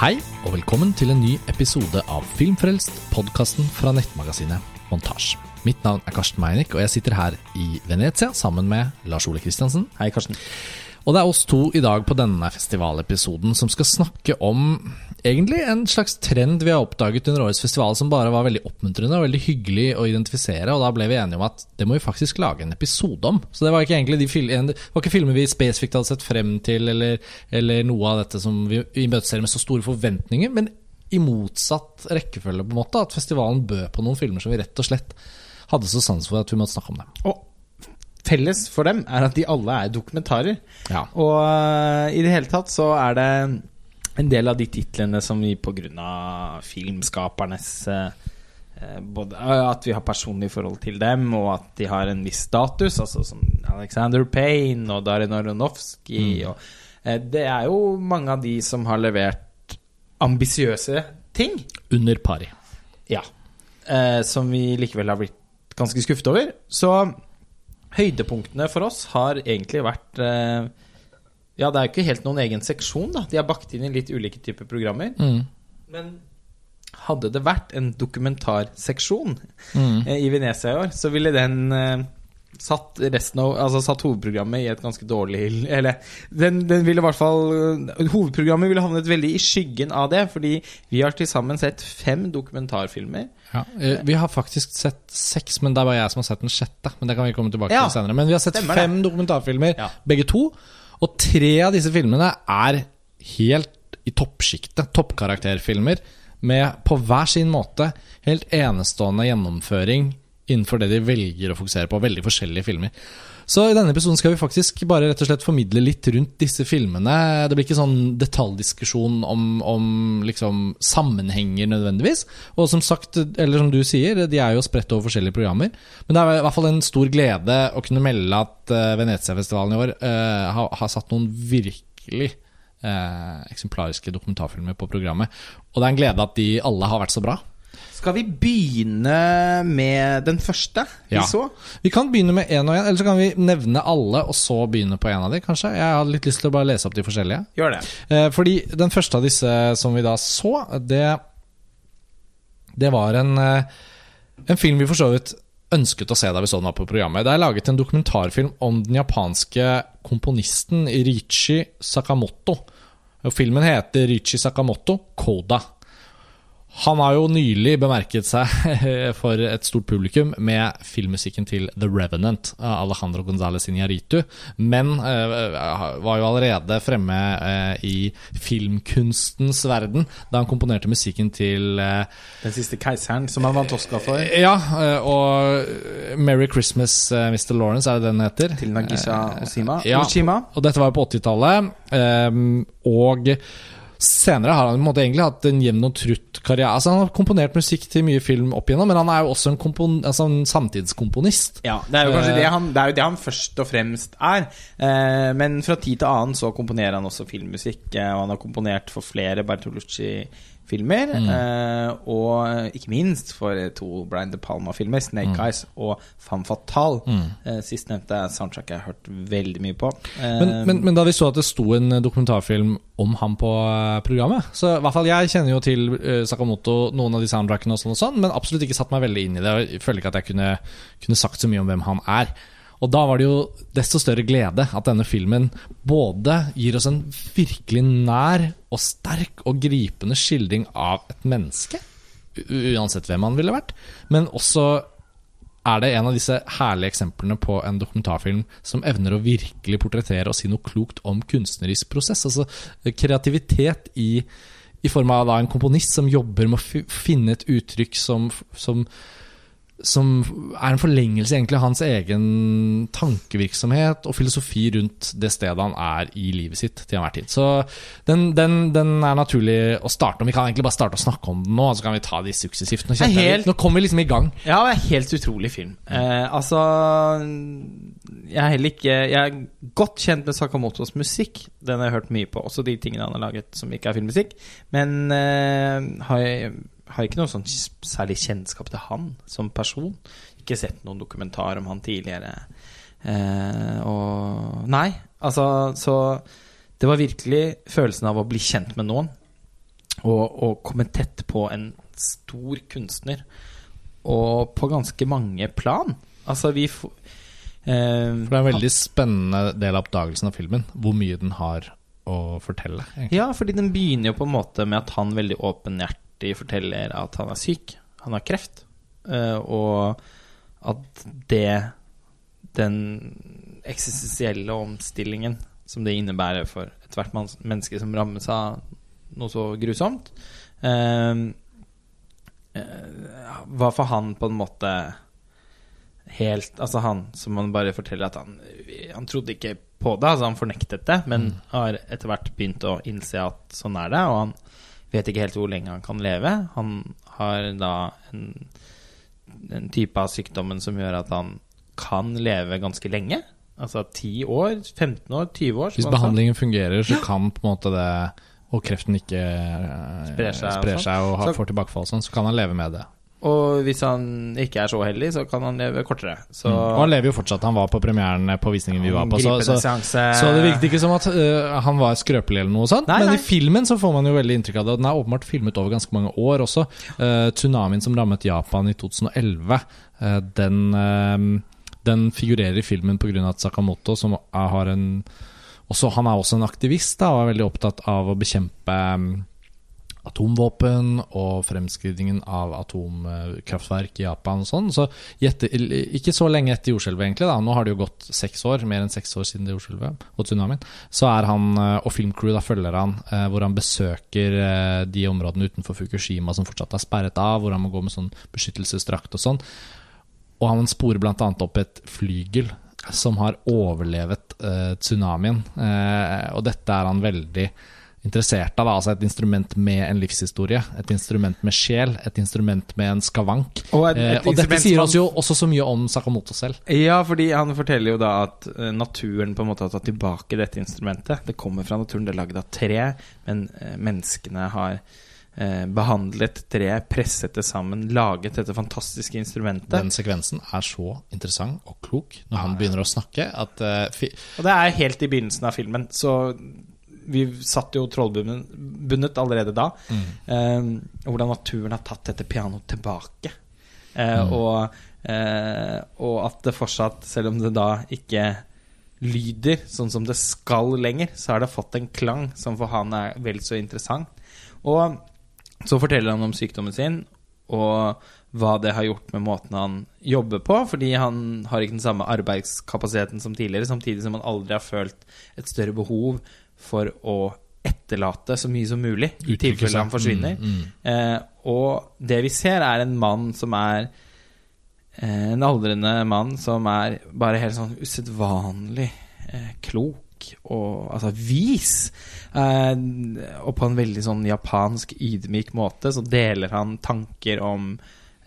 Hei, og velkommen til en ny episode av Filmfrelst, podkasten fra nettmagasinet Montasj. Mitt navn er Karsten Meinick, og jeg sitter her i Venezia sammen med Lars Ole Kristiansen. Hei, Karsten. Og det er oss to i dag på denne festivalepisoden som skal snakke om egentlig en slags trend vi har oppdaget under årets festival som bare var veldig oppmuntrende og veldig hyggelig å identifisere, og da ble vi enige om at det må vi faktisk lage en episode om. Så det var ikke egentlig de det var ikke filmer vi spesifikt hadde sett frem til, eller, eller noe av dette som vi imøteser med så store forventninger, men i motsatt rekkefølge, på en måte, at festivalen bød på noen filmer som vi rett og slett hadde så sans for at vi måtte snakke om dem. Og felles for dem er at de alle er dokumentarer. Ja. Og uh, i det hele tatt så er det en del av de titlene som vi pga. filmskapernes uh, både At vi har personlig forhold til dem, og at de har en viss status, altså som Alexander Payne og Darin Aronofsky mm. uh, Det er jo mange av de som har levert ambisiøse ting. Under pari. Ja. som vi likevel har blitt ganske skuffet over. Så høydepunktene for oss har egentlig vært eh, Ja, det er jo ikke helt noen egen seksjon, da. De har bakt inn i litt ulike typer programmer. Mm. Men hadde det vært en dokumentarseksjon Mm. eh, i Venezia i år, så ville den eh, satt, av, altså satt hovedprogrammet i et ganske dårlig Eller den, den ville i hvert fall Hovedprogrammet ville havnet veldig i skyggen av det, fordi vi har til sammen sett fem dokumentarfilmer. Ja, eh, vi har faktisk sett seks, men det er bare jeg som har sett den sjette. Men det kan vi komme tilbake Ja, til senere. Men vi har sett fem det. dokumentarfilmer, Ja. begge to. Og tre av disse filmene er helt i toppsjiktet. Toppkarakterfilmer med på hver sin måte helt enestående gjennomføring innenfor det de velger å fokusere på. Veldig forskjellige filmer. Så i denne episoden skal vi faktisk bare rett og slett formidle litt rundt disse filmene. Det blir ikke sånn detaljdiskusjon om, om liksom sammenhenger nødvendigvis. Og som sagt, eller som du sier, de er jo spredt over forskjellige programmer. Men det er i hvert fall en stor glede å kunne melde at uh, Venezia-festivalen i år uh, har, har satt noen virkelig uh, eksemplariske dokumentarfilmer på programmet. Og det er en glede at de alle har vært så bra. Skal vi begynne med den første vi Ja. så? Vi kan begynne med én og én, eller så kan vi nevne alle og så begynne på en av de, kanskje. Jeg hadde litt lyst til å bare lese opp de forskjellige. Gjør det. Eh, fordi den første av disse som vi da så, det, det var en, eh, en film vi for så vidt ønsket å se da vi så den var på programmet. Det er laget en dokumentarfilm om den japanske komponisten Richi Sakamoto. Filmen heter Richi Sakamoto Koda. Han har jo nylig bemerket seg for et stort publikum med filmmusikken til The Revenant av Alejandro González Iñárritu, men eh, var jo allerede fremme eh, i filmkunstens verden da han komponerte musikken til eh, Den siste keiseren, som han vant Oscar for. Ja, eh, og Merry Christmas, eh, Mr. Lawrence, er det den heter? Til Nagisa Oshima. Ja, og dette var jo på 80-tallet. ehm, og senere har han en egentlig hatt en jevn og trutt karriere. Altså Han har komponert musikk til mye film opp igjennom, men han er jo også en, altså en samtidskomponist. Ja, det er jo kanskje Eh. det han, det jo det han først og fremst er. Eh, men fra tid til annen så komponerer han også filmmusikk, eh, og han har komponert for flere Bertolucci-filmer. Eh, og ikke minst for to Brian De Palma-filmer, 'Snake Eyes' og 'Femme Fatale'. Eh, Sistnevnte er soundtrack jeg har hørt veldig mye på. Eh, Men, men, men da vi så at det sto en dokumentarfilm om ham på eh, programmet Så i hvert fall jeg kjenner jo til uh, Sakamoto, noen av de soundtrackene og sånn og sånn, men absolutt ikke satt meg veldig inn i det. Jeg føler ikke at jeg kunne, kunne sagt så mye om hvem han er. Og da var det jo desto større glede at denne filmen både gir oss en virkelig nær og sterk og gripende skildring av et menneske, uansett hvem han ville vært, men også er det en av disse herlige eksemplene på en dokumentarfilm som evner å virkelig portrettere og si noe klokt om kunstnerisk prosess. Altså kreativitet i, i form av en komponist som jobber med å finne et uttrykk som, som som er en forlengelse egentlig av hans egen tankevirksomhet og filosofi rundt det stedet han er i livet sitt til enhver tid. Så den, den, den er naturlig å starte om. Vi kan egentlig bare starte å snakke om den nå, så kan vi ta de suksessivt. Nå, helt- nå kommer vi liksom i gang. Ja, det er helt utrolig film. Eh, altså Jeg er heller ikke Jeg er godt kjent med Sakamotos musikk. Den har jeg hørt mye på. Også de tingene han har laget som ikke er filmmusikk. Men eh, har jeg har ikke noe sånn særlig kjennskap til han som person. Ikke sett noen dokumentar om han tidligere. Eh, og Nei, altså Så det var virkelig følelsen av å bli kjent med noen. og, og komme tett på en stor kunstner. Og på ganske mange plan. Altså, vi får eh, For det er en veldig spennende del av oppdagelsen av filmen, hvor mye den har å fortelle. egentlig. Ja, fordi den begynner jo på en måte med at han veldig åpenhjertig forteller at han er syk. Han har kreft. Eh, og at det Den eksistensielle omstillingen som det innebærer for ethvert menneske som rammes av noe så grusomt, eh, eh, var for han på en måte helt Altså han som man bare forteller at han Han trodde ikke på det, altså han fornektet det, men har etter hvert begynt å innse at sånn er det, og han vet ikke helt hvor lenge han kan leve. Han har da en, en type av sykdommen som gjør at han kan leve ganske lenge. Altså 10 år, 15 år, 20 år. Hvis behandlingen fungerer, så kan på en måte det Og kreften ikke eh, Sprer seg og sprer sånn. seg og har, Så- får tilbakefall, sånn, så kan han leve med det. Og hvis han ikke er så heldig, så kan han leve kortere. Så Mm. Og han lever jo fortsatt. Han var på premieren på visningen vi var på. Så, så, så det virket ikke som at uh, han var skrøpelig eller noe sånt. Nei, men nei. i filmen så får man jo veldig inntrykk av det. og Den er åpenbart filmet over ganske mange år også. Uh, tsunamien som rammet Japan i 2011, uh, den, eh, den figurerer i filmen pga. at Sakamoto, som har en også, Han er også en aktivist da, og er veldig opptatt av å bekjempe mm, atomvåpen og fremskridningen av atomkraftverk i Japan og sånn. Så etter, ikke så lenge etter jordskjelvet, egentlig. da Nå har det jo gått seks år, mer enn seks år siden det jordskjelvet og tsunamien. Så er han, eh, og filmcrew da følger han, eh, hvor han besøker eh, de områdene utenfor Fukushima som fortsatt er sperret av, hvor han må gå med sånn beskyttelsesdrakt og sånn. Og han sporer bl.a. opp et flygel som har overlevet tsunamien. Og dette er han veldig interessert av. Da. Altså et instrument med en livshistorie, et instrument med sjel, et instrument med en skavank. Og et- eh, og dette sier oss jo også så mye om Sakamoto selv. Ja, fordi han forteller jo da at eh, naturen på en måte har tatt tilbake dette instrumentet. Det kommer fra naturen, det er laget av tre, men eh, menneskene har eh, behandlet tre, presset det sammen, laget dette fantastiske instrumentet. Den sekvensen er så interessant og klok når han begynner å snakke, at eh, Og det er helt i begynnelsen av filmen, så vi satt jo trollbundet allerede da. Eh, hvordan naturen har tatt dette pianoet tilbake. Eh, og, eh, og at det fortsatt, selv om det da ikke lyder sånn som det skal lenger, så har det fått en klang som for han er vel så interessant. Og så forteller han om sykdommen sin, og hva det har gjort med måten han jobber på, fordi han har ikke den samme arbeidskapasiteten som tidligere, samtidig som han aldri har følt et større behov for å etterlate så mye som mulig, i tilfelle han forsvinner. Mm, mm. Eh, og det vi ser, er en mann som er eh, En aldrende mann som er bare helt sånn usedvanlig eh, klok og altså vis. Eh, og på en veldig sånn japansk ydmyk måte så deler han tanker om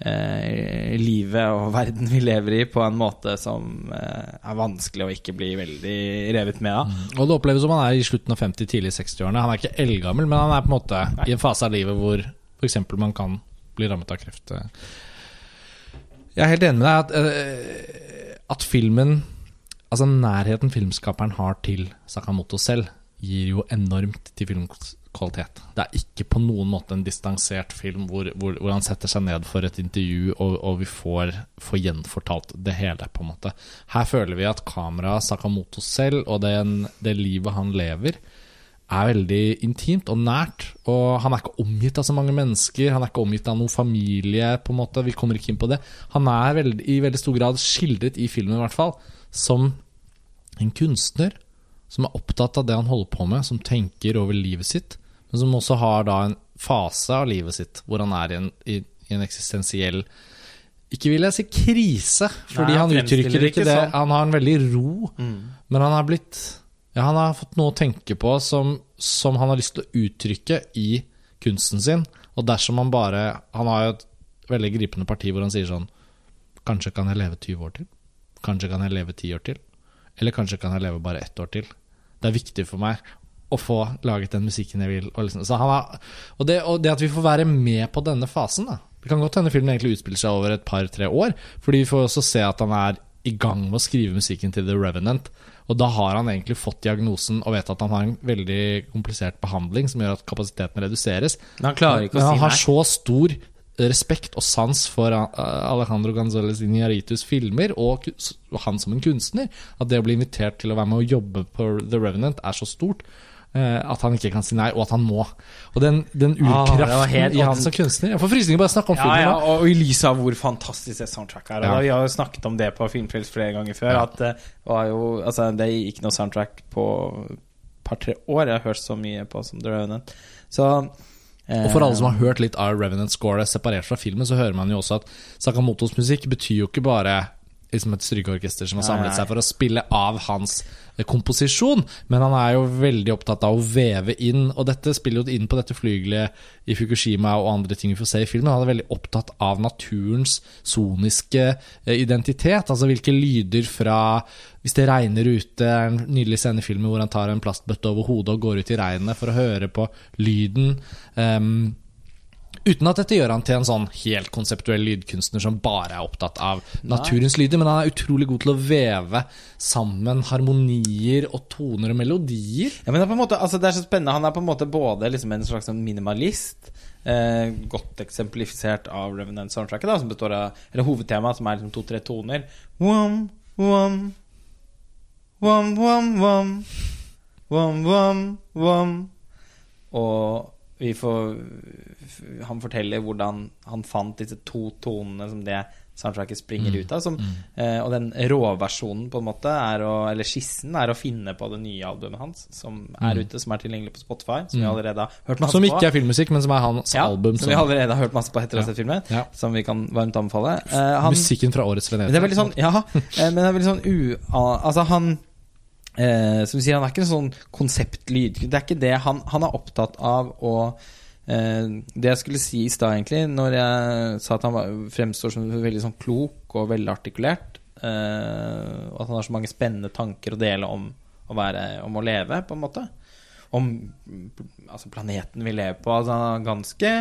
eh, livet og verden vi lever i, på en måte som eh, er vanskelig å ikke bli veldig revet med av. Og det oppleves som han er i slutten av 50, tidlig 60-årene. Han er ikke eldgammel, men han er på en måte i en fase av livet hvor f.eks. man kan bli rammet av kreft. Jeg er helt enig med deg at, eh, at filmen Altså nærheten filmskaperen har til Sakamoto selv, gir jo enormt til filmkvalitet. Det er ikke på noen måte en distansert film hvor, hvor, hvor han setter seg ned for et intervju, og, og vi får, får gjenfortalt det hele, på en måte. Her føler vi at kameraet, Sakamoto selv, og den, det livet han lever, er veldig intimt og nært. Og han er ikke omgitt av så mange mennesker, han er ikke omgitt av noen familie, på en måte. Vi kommer ikke inn på det. Han er veldig, i veldig stor grad skildret i filmen, i hvert fall, som en kunstner som er opptatt av det han holder på med, som tenker over livet sitt, men som også har da en fase av livet sitt hvor han er i en, i, i en eksistensiell ikke vil jeg si krise, fordi Nei, han uttrykker ikke det. sånn. Han har en veldig ro, men han har blitt Ja, han har fått noe å tenke på som, som han har lyst til å uttrykke i kunsten sin. Og dersom han bare Han har jo et veldig gripende parti hvor han sier sånn Kanskje kan jeg leve 20 år til? Kanskje kan jeg leve 10 år til? Eller kanskje kan jeg leve bare ett år til? Det er viktig for meg å få laget den musikken jeg vil. Og, liksom, så han har, og, det, og det at vi får være med på denne fasen da. Det kan godt hende filmen egentlig utspiller seg over et par-tre år, fordi vi får også se at han er i gang med å skrive musikken til The Revenant. Og da har han egentlig fått diagnosen og vet at han har en veldig komplisert behandling som gjør at kapasiteten reduseres. Men han klarer ikke Men å han har så stor respekt og sans for uh, Alejandro González Iñárritus filmer og han som en kunstner at det å bli invitert til å være med og jobbe på The Revenant er så stort eh, at han ikke kan si nei, og at han må. Og den, den Ah, urkraften helt i han som kunstner Jeg får frysninger bare av å snakke om Ja, filmen. ja, og, og i lys av hvor fantastisk det soundtracket er. Og Ja. da, Vi har jo snakket om det på Filmfjells flere ganger før. Ja. At det var jo Altså, det gikk noe soundtrack på et par-tre år. Jeg har hørt så mye på som The Revenant. Så eh, Og for alle som har hørt litt av Revenant Score separert fra filmen, så hører man jo også at Sakamotos musikk betyr jo ikke bare liksom et strykeorkester som har samlet nei. seg for å spille av hans eh, komposisjon, men han er jo veldig opptatt av å veve inn, og dette spiller jo inn på dette flygelet i Fukushima og andre ting vi får se i filmen. Han er veldig opptatt av naturens soniske eh, identitet, altså hvilke lyder fra Hvis det regner ute, er en nydelig scene i filmen hvor han tar en plastbøtte over hodet og går ut i regnet for å høre på lyden. Ehm, Uten at dette gjør han til en sånn helt konseptuell lydkunstner som bare er opptatt av naturens lyder, men han er utrolig god til å veve sammen harmonier og toner og melodier. Ja, men det er måte Altså det er så spennende. Han er på en måte både liksom en slags sånn minimalist, eh, godt eksemplifisert av Revenant soundtracket, da, som består av Eller hovedtemaet, som er liksom to-tre toner. Wom, wom, wom, wom, wom, wom, wom, wom. Og får Han forteller hvordan han fant disse to tonene som det soundtracket springer ut av. Som, eh, og den råversjonen, på en måte, er å, eller skissen, er å finne på det nye albumet hans, som er ute, som er tilgjengelig på Spotify, som vi allerede har hørt masse Som på. ikke er filmmusikk, men som er hans ja, album. som vi allerede har hørt masse på etter å ha sett filmen, Ja. som vi kan varmt anbefale. Eh, han, Musikken fra årets men Venezia. det er veldig sånn Ja, eh, men det er veldig sånn u... Altså, han eh, Som sier, han er ikke en sånn konseptlyd. Det er ikke det. Han, han er opptatt av å eh, Det jeg skulle si i stad, egentlig, når jeg sa at han var, fremstår som veldig sånn klok og velartikulert, eh, og at han har så mange spennende tanker å dele om å, være, om å leve, på en måte. Om altså, planeten vi lever på. Altså, han er ganske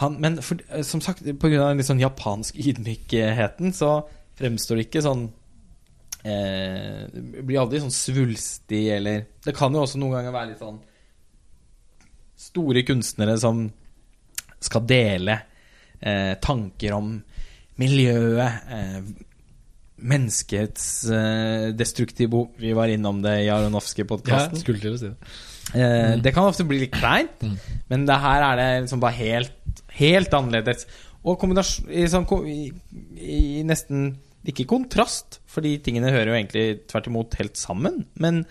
han, men for, eh, som sagt, pga. den litt sånn japansk ydmykheten, så fremstår det ikke sånn eh, blir aldri sånn svulstig, eller Det kan jo også noen ganger være litt sånn store kunstnere som skal dele eh, tanker om miljøet, eh, menneskets eh, destruktive. Vi var innom det i ja, Aronofsky-podkasten. Ja, si det. Eh, Det kan ofte bli litt kleint, men det her er det liksom bare helt, helt annerledes. Og i, sånn, i, i nesten Ikke kontrast, for de tingene hører jo egentlig tvert imot helt sammen. Men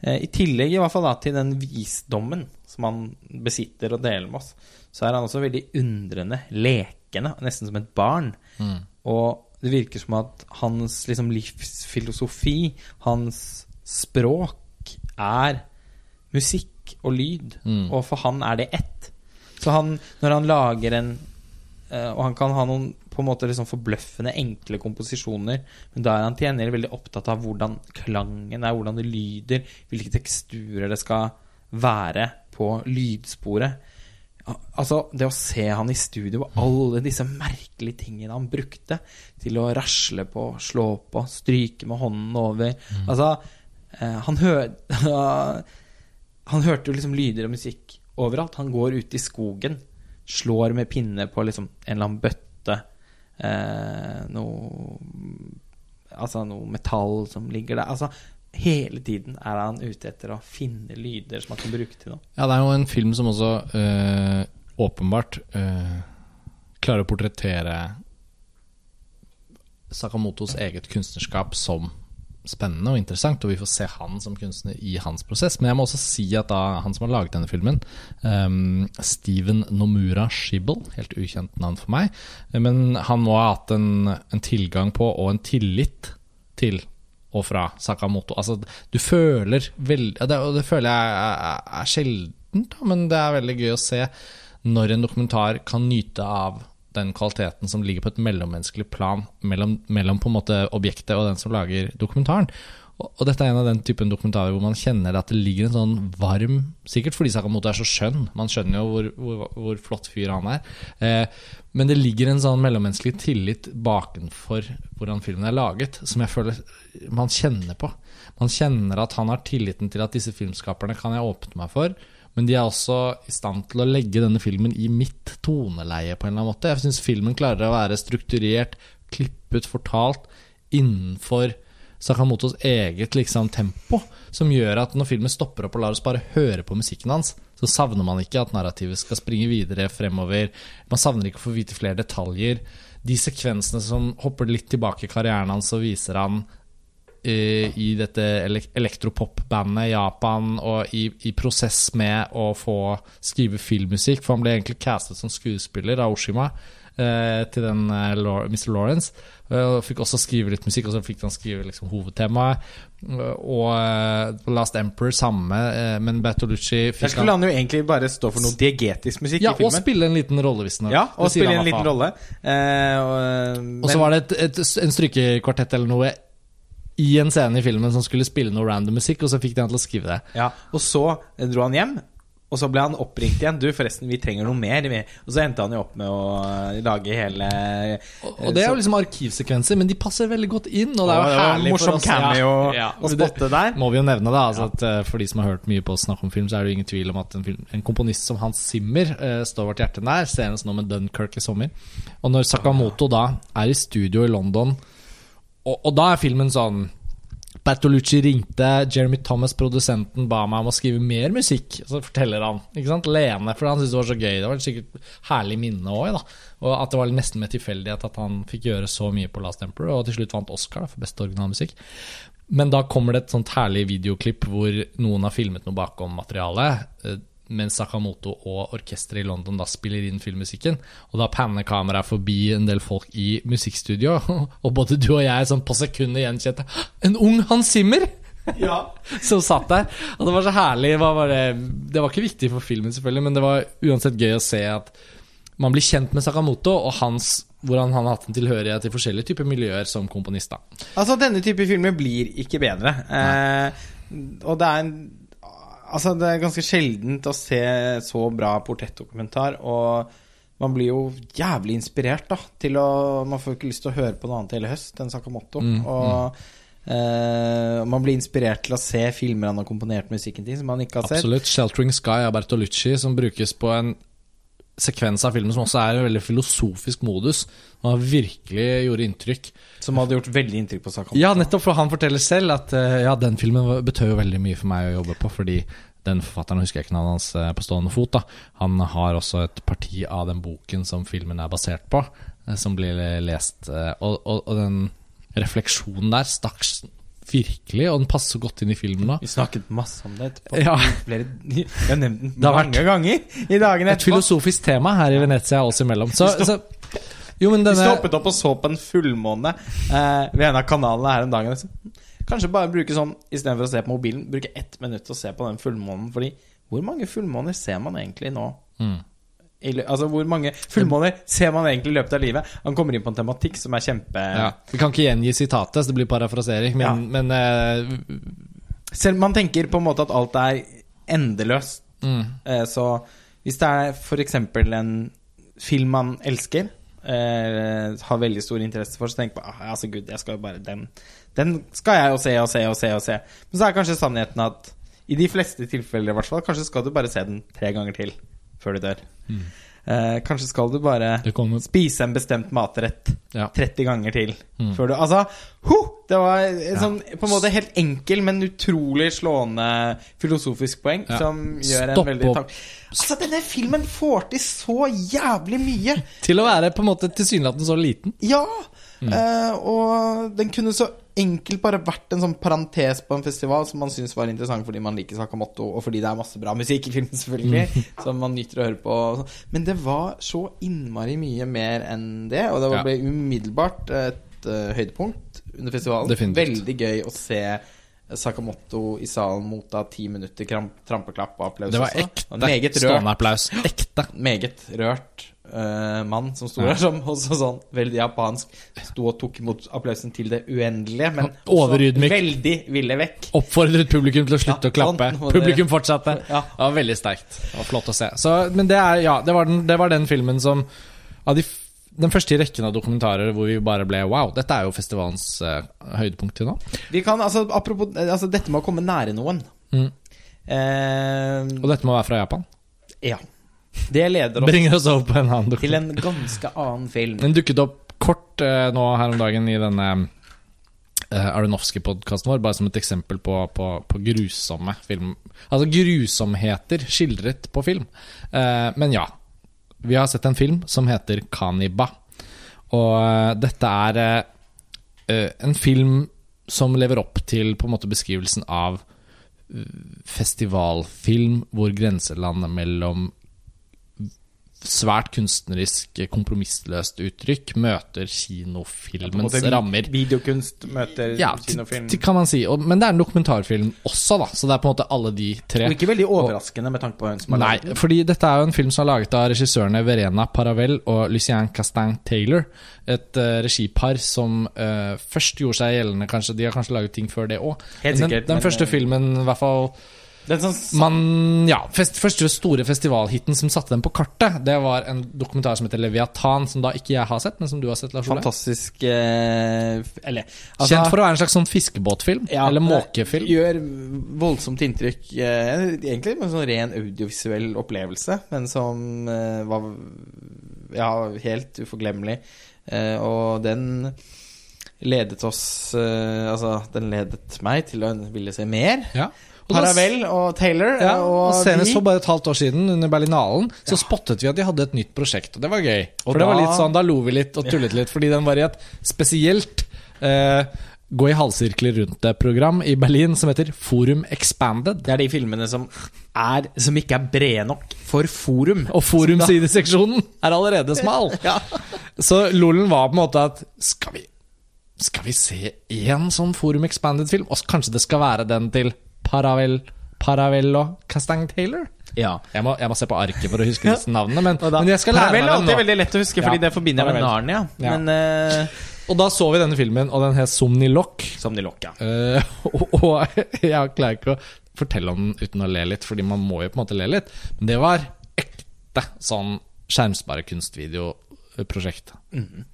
eh, i tillegg i hvert fall da, til den visdommen som han besitter og deler med oss, så er han også veldig undrende, lekende, nesten som et barn. Og det virker som at hans liksom, livsfilosofi, hans språk, er musikk og lyd. Mm. Og for han er det ett. Så han, når han lager en eh, Og han kan ha noen på en måte liksom forbløffende enkle komposisjoner, men da er han til gjengjeld veldig opptatt av hvordan klangen er, hvordan det lyder, hvilke teksturer det skal være på lydsporet. Altså, det å se han i studio og alle disse merkelige tingene han brukte til å rasle på, slå på, stryke med hånden over Altså, eh, han hør, Han hørte jo liksom lyder og musikk overalt. Han går ut i skogen, slår med pinne på liksom en eller annen bøtte. Eh, noe Altså noe metall som ligger der. Altså Hele tiden er han ute etter å finne lyder som han kan bruke til noe. Ja, det er jo en film som også eh, åpenbart eh, klarer å portrettere Sakamotos eget kunstnerskap som spennende og interessant, og vi får se han som kunstner i hans prosess. Men jeg må også si at da han som har laget denne filmen, um, Steven Nomura Shibble, helt ukjent navn for meg, men han må ha hatt en, en tilgang på og en tillit til og fra Sakamoto. Altså, du føler veldig ja, det, Og det føler jeg er, er sjeldent, men det er veldig gøy å se når en dokumentar kan nyte av den kvaliteten som ligger på et mellommenneskelig plan mellom, mellom på en måte objektet og den som lager dokumentaren. Og, og dette er en av den typen dokumentarer hvor man kjenner at det ligger en sånn varm Sikkert fordi Sakamoto er så skjønn, man skjønner jo hvor, hvor, hvor flott fyr han er. Eh, men det ligger en sånn mellommenneskelig tillit bakenfor hvordan filmen er laget, som jeg føler man kjenner på. Man kjenner at han har tilliten til at disse filmskaperne kan jeg åpne meg for. Men de er også i stand til å legge denne filmen i mitt toneleie på en eller annen måte. Jeg syns filmen klarer å være strukturert, klippet, fortalt innenfor Sakamotos eget liksom, tempo, som gjør at når filmen stopper opp og lar oss bare høre på musikken hans, så savner man ikke at narrativet skal springe videre fremover. Man savner ikke å få vite flere detaljer. De sekvensene som hopper litt tilbake i karrieren hans og viser han i dette elektropop-bandet i Japan og i, i, prosess med å få skrive filmmusikk, for han ble egentlig castet som skuespiller av Oshima eh, til den eh, Mr. Lawrence. Og fikk også skrive litt musikk, og så fikk han skrive liksom, hovedtemaet. Og Last Emperor samme, men Bertolucci Der skulle han, jo egentlig bare stå for noe diegetisk musikk ja, i filmen. Og spille en liten rolle, visstnok. Ja, og spille en liten rolle. Og så var det et, et, en strykekvartett eller noe i en scene i filmen som skulle spille noe random musikk, og så fikk de han til å skrive det. Ja, Og så dro han hjem, og så ble han oppringt igjen. Du, forresten, vi trenger noe mer. Og så endte han jo opp med å lage hele Og, og det er jo liksom arkivsekvenser, men de passer veldig godt inn. Og det er jo herlig for oss. cameo ja, ja, å spotte der. Må vi jo nevne, det, Altså at, uh, for de som har hørt mye på oss snakke om film, så er det jo ingen tvil om at en, film, en komponist som Hans Zimmer uh, står vårt hjerte nær. Senest nå med Dunkerque i sommer. Og når Sakamoto da er i studio i London, og, og da er filmen sånn Bertolucci ringte, Jeremy Thomas, produsenten, ba meg om å skrive mer musikk. Så forteller han. ikke sant, Lene, for han syntes det var så gøy. Det var sikkert herlig minne òg. Og at det var nesten med tilfeldighet at han fikk gjøre så mye på Last Emperor, og til slutt vant Oscar da, for beste originalmusikk. Men da kommer det et sånt herlig videoklipp hvor noen har filmet noe bakom materialet eh, mens Sakamoto og orkesteret i London da spiller inn filmmusikken. Og da panner kameraet forbi en del folk i musikkstudio, og både du og jeg sånn på sekundet gjenkjente En ung Hans Zimmer! Ja. som satt der. Og det var så herlig. Var det, det var ikke viktig for filmen, selvfølgelig, men det var uansett gøy å se at man blir kjent med Sakamoto og hans hvordan han har hatt en tilhørighet til forskjellige typer miljøer som komponist. da. Altså, denne type filmer blir ikke bedre. Eh, og det er en Altså, det er ganske sjeldent å se så bra portrettdokumentar, og man blir jo jævlig inspirert, da, til å Man får ikke lyst til å høre på noe annet hele høst enn Sakamoto. Mm, og mm. Eh, man blir inspirert til å se filmer han har komponert musikken til, som man ikke har sett. Absolutt. 'Sheltering Sky' av Bertolucci, som brukes på en sekvens av filmen som også er en veldig filosofisk modus. Og virkelig gjorde inntrykk. Som hadde gjort veldig inntrykk på Sakamoto? Ja, nettopp, for han forteller selv at eh, ja, den filmen betød jo veldig mye for meg å jobbe på, fordi den forfatteren husker jeg ikke navnet hans eh, på stående fot. da Han har også et parti av den boken som filmen er basert på, eh, som blir lest. Og, og, og den refleksjonen der stakk Virkelig, og den passer godt inn i filmen da Vi snakket masse om det etterpå. Ja. Flere, jeg har nevnt den mange ganger i dagene etterpå. Et filosofisk tema her i Venezia oss imellom. Så, så, jo, denne... Vi stoppet opp og så på en fullmåne eh, ved en av kanalene her om dagen. Kanskje bare bruke sånn istedenfor å se på mobilen, bruke ett minutt og se på den fullmånen. Fordi hvor mange fullmåner ser man egentlig nå? Mm. Altså Hvor mange fullmåner ser man egentlig i løpet av livet? Han kommer inn på en tematikk som er kjempe ja. Vi kan ikke gjengi sitatet, så det blir parafrasering, men, ja. men uh... Selv man tenker på en måte at alt er endeløst. Mm. Uh, så hvis det er f.eks. en film man elsker, uh, har veldig stor interesse for, så tenk på ah, altså gud, jeg skal jo bare den, den skal jeg jo se og se og se og se. Men så er kanskje sannheten at i de fleste tilfeller i hvert fall, kanskje skal du bare se den tre ganger til før du dør. Mm. Eh, kanskje skal du bare spise en bestemt matrett ja. 30 ganger til mm. før du Altså, ho! Det var ja. sånn på en måte helt enkel, men utrolig slående filosofisk poeng ja. som gjør Stopp en veldig takk. Altså, denne filmen får til så jævlig mye! Til å være på en måte tilsynelatende så liten. Ja! Mm. Eh, og den kunne så enkelt bare vært en sånn parentes på en festival som man syns var interessant fordi man liker Sakamoto, og fordi det er masse bra musikk i filmen, selvfølgelig, mm. som man nyter å høre på. Men det var så innmari mye mer enn det, og det ble umiddelbart et uh, høydepunkt under festivalen. Definitivt. Veldig gøy å se Sakamoto i salen motta ti minutter trampeklapp og applaus. Det var ekte stående applaus. Ekte. Meget rørt eh, mann som sto der, som også sånn veldig japansk sto og tok imot applausen til det uendelige, men også Overydmyk. veldig ville vekk. Oppfordret publikum til å slutte Ja, å klappe. sånn, det- Publikum fortsatte. Ja. Det var veldig sterkt. Det var flott å se. Så, men det, er, ja, det, var den, det var den filmen som Av de, den første i rekken av dokumentarer hvor vi bare ble Wow, dette er jo festivalens uh, høydepunkt til nå. Vi kan, altså, apropos altså, dette med å komme nære noen. Mm. Uh, Og dette må være fra Japan. ja. Det leder oss Bringer oss over på en annen til en ganske annen film. Den dukket opp kort eh, nå her om dagen i denne uh, Aronofsky-podkasten vår, bare som et eksempel på, på, på grusomme film Altså grusomheter skildret på film. Eh, men ja. Vi har sett en film som heter Kaniba. Og eh, dette er eh, eh, en film som lever opp til på en måte beskrivelsen av eh, festivalfilm hvor grenselandet mellom svært kunstnerisk, kompromissløst uttrykk møter kinofilmens ja, rammer. Videokunst møter Ja, kinofilm. kan man si. Og, men det er en dokumentarfilm også, da. Så det er på en måte alle de tre. Og ikke veldig overraskende med tanke på hvem som har Nei, laget den. fordi dette er jo en film som er laget av regissørene Verena Paravel og Lucien Castin Taylor. Et uh, regipar som uh, først gjorde seg gjeldende, kanskje. De har kanskje laget ting før det òg. Den, den men, første eh, filmen, i hvert fall sånn, man, ja, fest, Første store festivalhiten som satte dem på kartet, det var en dokumentar som heter Leviathan, som da ikke jeg har sett, men som du har sett, Lars Ole. fantastisk eh, Eller altså, Kjent for å være en slags sånn fiskebåtfilm, ja, eller måkefilm. Gjør voldsomt inntrykk. Eh, egentlig med en sånn ren audiovisuell opplevelse, men som eh, var ja, helt uforglemmelig. Eh, og den ledet oss eh, Altså, den ledet meg til å ville se mer. Ja. Paravel og Taylor. Ja, eh, og og senest for bare et halvt år siden, under Berlinalen, så spottet vi at de hadde et nytt prosjekt, og det var gøy. Og For det var litt sånn, Da lo vi litt og tullet litt, fordi den var i et spesielt eh, gå i halvsirkler rundt det-program i Berlin som heter Forum Expanded. Det er de filmene som, er, som ikke er brede nok for forum. Og forumsideseksjonen er allerede smal. Ja. Så lolen var på en måte at skal vi, skal vi se én sånn Forum Expanded-film? Og kanskje det skal være den til Paravel, Paravello Castang Taylor? ja. Jeg må, jeg må se på arket for å huske disse navnene, men, men jeg skal lære er meg alltid dem nå. veldig lett å huske, fordi Ja, det forbinder jeg med. Narnia. Ja. Men uh, Og da så vi denne filmen, og den het Somnilok. Somnilok, ja. Eh, og, og jeg klarer ikke å fortelle om den uten å le litt, fordi man må jo på en måte le litt. Men det var ekte sånn skjermsbare kunstvideoprosjekt.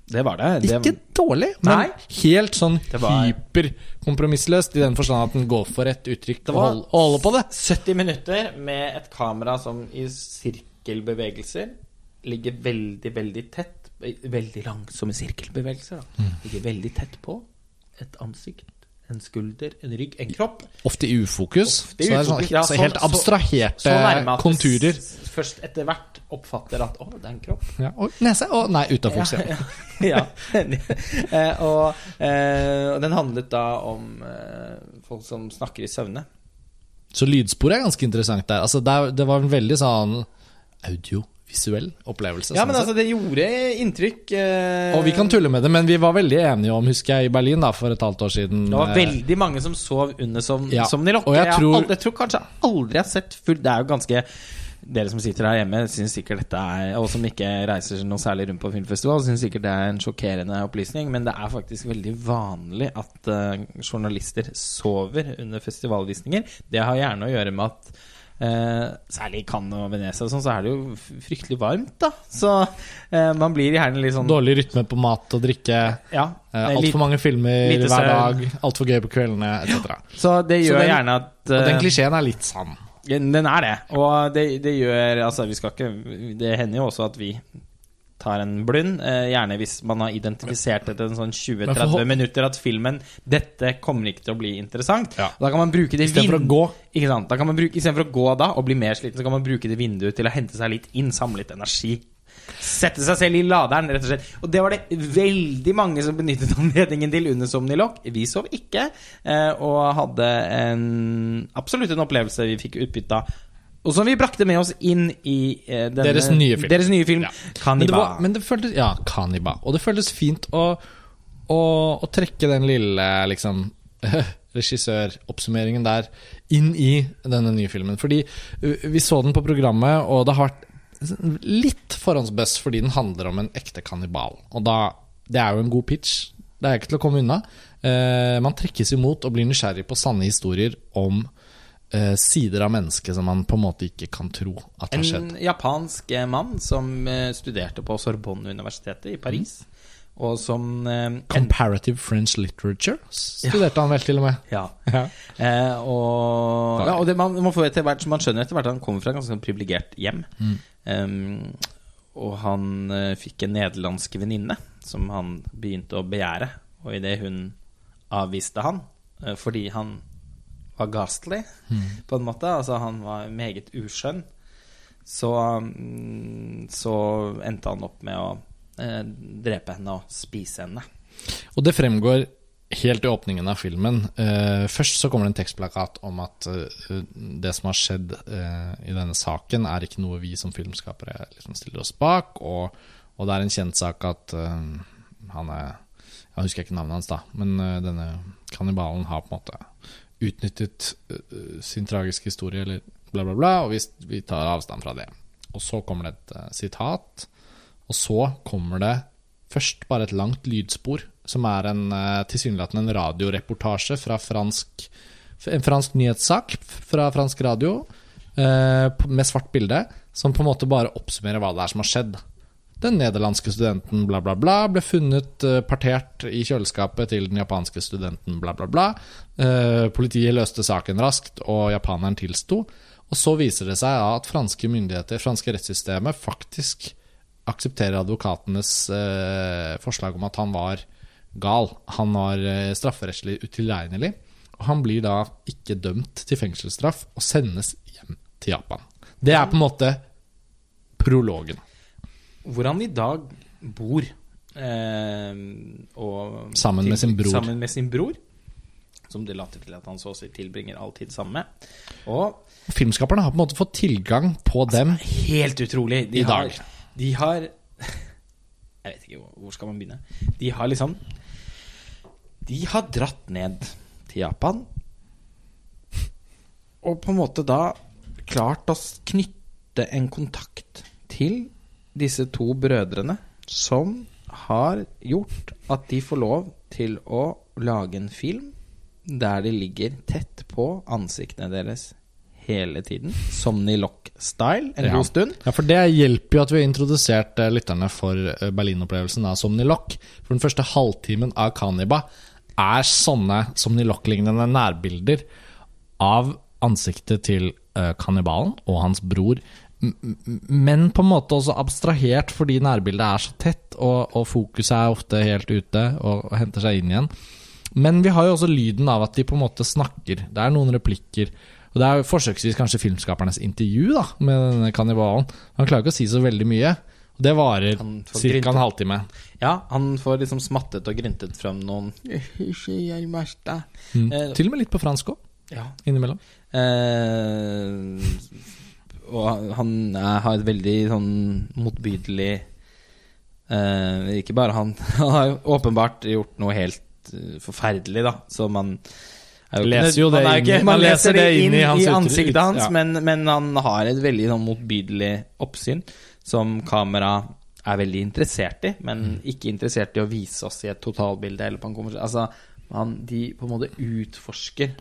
Det var det. det Ikke dårlig, men Nei. helt sånn var- hyperkompromissløst i den forstand at den går for et uttrykk Det var- og holder på det. 70 minutter med et kamera som i sirkelbevegelser ligger veldig, veldig tett Veldig langsomme sirkelbevegelser. Da. Mm. Ligger veldig tett på et ansikt, en skulder, en rygg, en kropp. Ofte i ufokus. Ofte i så det er ufokus, sånn, så sånn- helt så- abstraherte Så at konturer. først etter hvert oppfatter at 'å, det er en kropp'. Ja, og nese. Og nei, utafokus. Ja. Ja. ja. Eh, og, eh, og den handlet da om eh, folk som snakker i søvne. Så lydsporet er ganske interessant der. Altså, det, var en veldig sånn audiovisuell opplevelse. Ja, sånn men altså, det gjorde inntrykk. eh, Og vi kan tulle med det, men vi var veldig enige om, husker jeg, i Berlin da, for et halvt år siden Det var veldig mange som sov under som, Ja, som de lokker. jeg tror- jeg, jeg tror kanskje aldri jeg har sett fullt Det er jo ganske Dere som sitter her hjemme, syns sikkert dette er Og som ikke reiser noe særlig rundt på filmfestival, syns sikkert det er en sjokkerende opplysning. Men det er faktisk veldig vanlig at uh, journalister sover under festivalvisninger. Det har gjerne å gjøre med at eh, særlig i Cannes og Venezia sånn, så er det jo fryktelig varmt, da. Så eh, man blir gjerne litt sånn Dårlig rytme på mat og drikke. Ja. Eh, Altfor mange filmer hver dag. Altfor gøy på kveldene, etc. Så det Så gjør den- gjerne at Og den eh, klisjeen er litt sann. Den er det. Og det, det gjør Altså, vi skal ikke Det hender jo også at vi tar en blund. Eh, gjerne hvis man har identifisert etter en sånn 20-30 minutter at filmen Dette kommer ikke til å bli interessant. Ja. Da kan man bruke det Istedenfor å gå. Ikke sant? Da kan man bruke, Istedenfor å gå da og bli mer sliten, så kan man bruke det vinduet til å hente seg litt inn, samle litt energi. Sette seg selv i laderen, rett og slett. Og det var det veldig mange som benyttet anledningen til under Somnilok. Vi sov ikke, eh, og hadde en absolutt en opplevelse vi fikk utbytte av. Og som vi brakte med oss inn i eh, denne, Deres nye film. Deres nye film Ja. Men det, Kanniba. var, men det føltes Ja, Kaniba. Og det føltes fint å, å, å trekke den lille liksom regissøroppsummeringen der inn i denne nye filmen. Fordi uh, vi så den på programmet, og det har vært litt forhåndsbuzz fordi den handler om en ekte kannibal. Og da, det er jo en god pitch. Det er ikke til å komme unna. Eh, man trekkes imot og blir nysgjerrig på sanne historier om eh, sider av mennesket som man på en måte ikke kan tro at har skjedd. En japansk eh, mann som eh, studerte på Sorbonne-universitetet i Paris, og som eh, en, Comparative French Literature studerte han vel til og med. Ja. Ja. Eh, og ja, og det, man, man, får etter hvert, man skjønner etter hvert at han kommer fra et ganske sånn privilegert hjem. Um, og han eh, fikk en nederlandsk venninne som han begynte å begjære. Og idet hun avviste han eh, fordi han var ghastly, på en måte, altså han var meget uskjønn, så, mm, så endte han opp med å eh, drepe henne og spise henne. Og det fremgår helt i åpningen av filmen. Eh, først så kommer det en tekstplakat om at eh, det som har skjedd eh, i denne saken, er ikke noe vi som filmskapere liksom stiller oss bak. Og, og det er en kjent sak at eh, han er Jeg husker ikke navnet hans, da, men eh, denne kannibalen har på en måte utnyttet eh, sin tragiske historie, eller bla, bla, bla, og vi, vi tar avstand fra det. Og så kommer det et eh, sitat, og så kommer det først bare et langt lydspor, som er en eh, tilsynelatende en radioreportasje fra fransk, en fransk nyhetssak fra fransk radio, med svart bilde, som på en måte bare oppsummerer hva det er som har skjedd. Den nederlandske studenten bla, bla, bla ble funnet eh, partert i kjøleskapet til den japanske studenten bla, bla, bla. Eh, politiet løste saken raskt, og japaneren tilsto. Og så viser det seg at franske myndigheter, franske rettssystemet, faktisk aksepterer advokatenes eh, forslag om at han var gal. Han var eh, strafferettslig utilregnelig. Og han blir da ikke dømt til fengselsstraff og sendes hjem til Japan. Det er på en måte prologen. Hvor han i dag bor. Eh, og Sammen med sin bror. Sammen med sin bror. Som det later til at han så å si tilbringer all tid sammen med. Og Filmskaperne har på en måte fått tilgang på dem. helt utrolig de I har, dag. De har Jeg vet ikke, hvor- hvor skal man begynne? De har liksom De har dratt ned til Japan. Og på en måte da klart å knytte en kontakt til disse to brødrene som har gjort at de får lov til å lage en film der de ligger tett på ansiktene deres hele tiden. Somni Lock-style en Ja. god stund. Ja, for det hjelper jo at vi har introdusert eh, lytterne for eh, Berlin-opplevelsen av Somni Lock. For den første halvtimen av Kaniba er sånne Somni Lock-lignende nærbilder av ansiktet til eh, kannibalen og hans bror. Men på en måte også abstrahert fordi nærbildet er så tett, og, og fokuset er ofte helt ute og, og henter seg inn igjen. Men vi har jo også lyden av at de på en måte snakker. Det er noen replikker. Og det er jo forsøksvis kanskje filmskapernes intervju da med denne kannibalen. Han klarer ikke å si så veldig mye. Og det varer ca. en halvtime. Ja, han får liksom smattet og gryntet fram noen Mm. Til og med litt på fransk òg, Ja. innimellom. Eh, og han er, har et veldig sånn motbydelig eh, Ikke bare han. Han har jo åpenbart gjort noe helt eh, forferdelig, da. Så man ikke Leser jo det man er inn- ikke, man man leser det inn i, hans i ansiktet ut- hans, ja. men, men han har et veldig sånn motbydelig oppsyn som kamera er veldig interessert i, men Mm. ikke interessert i å vise oss i et totalbilde eller på en konversasjon. Altså, han, de på en måte utforsker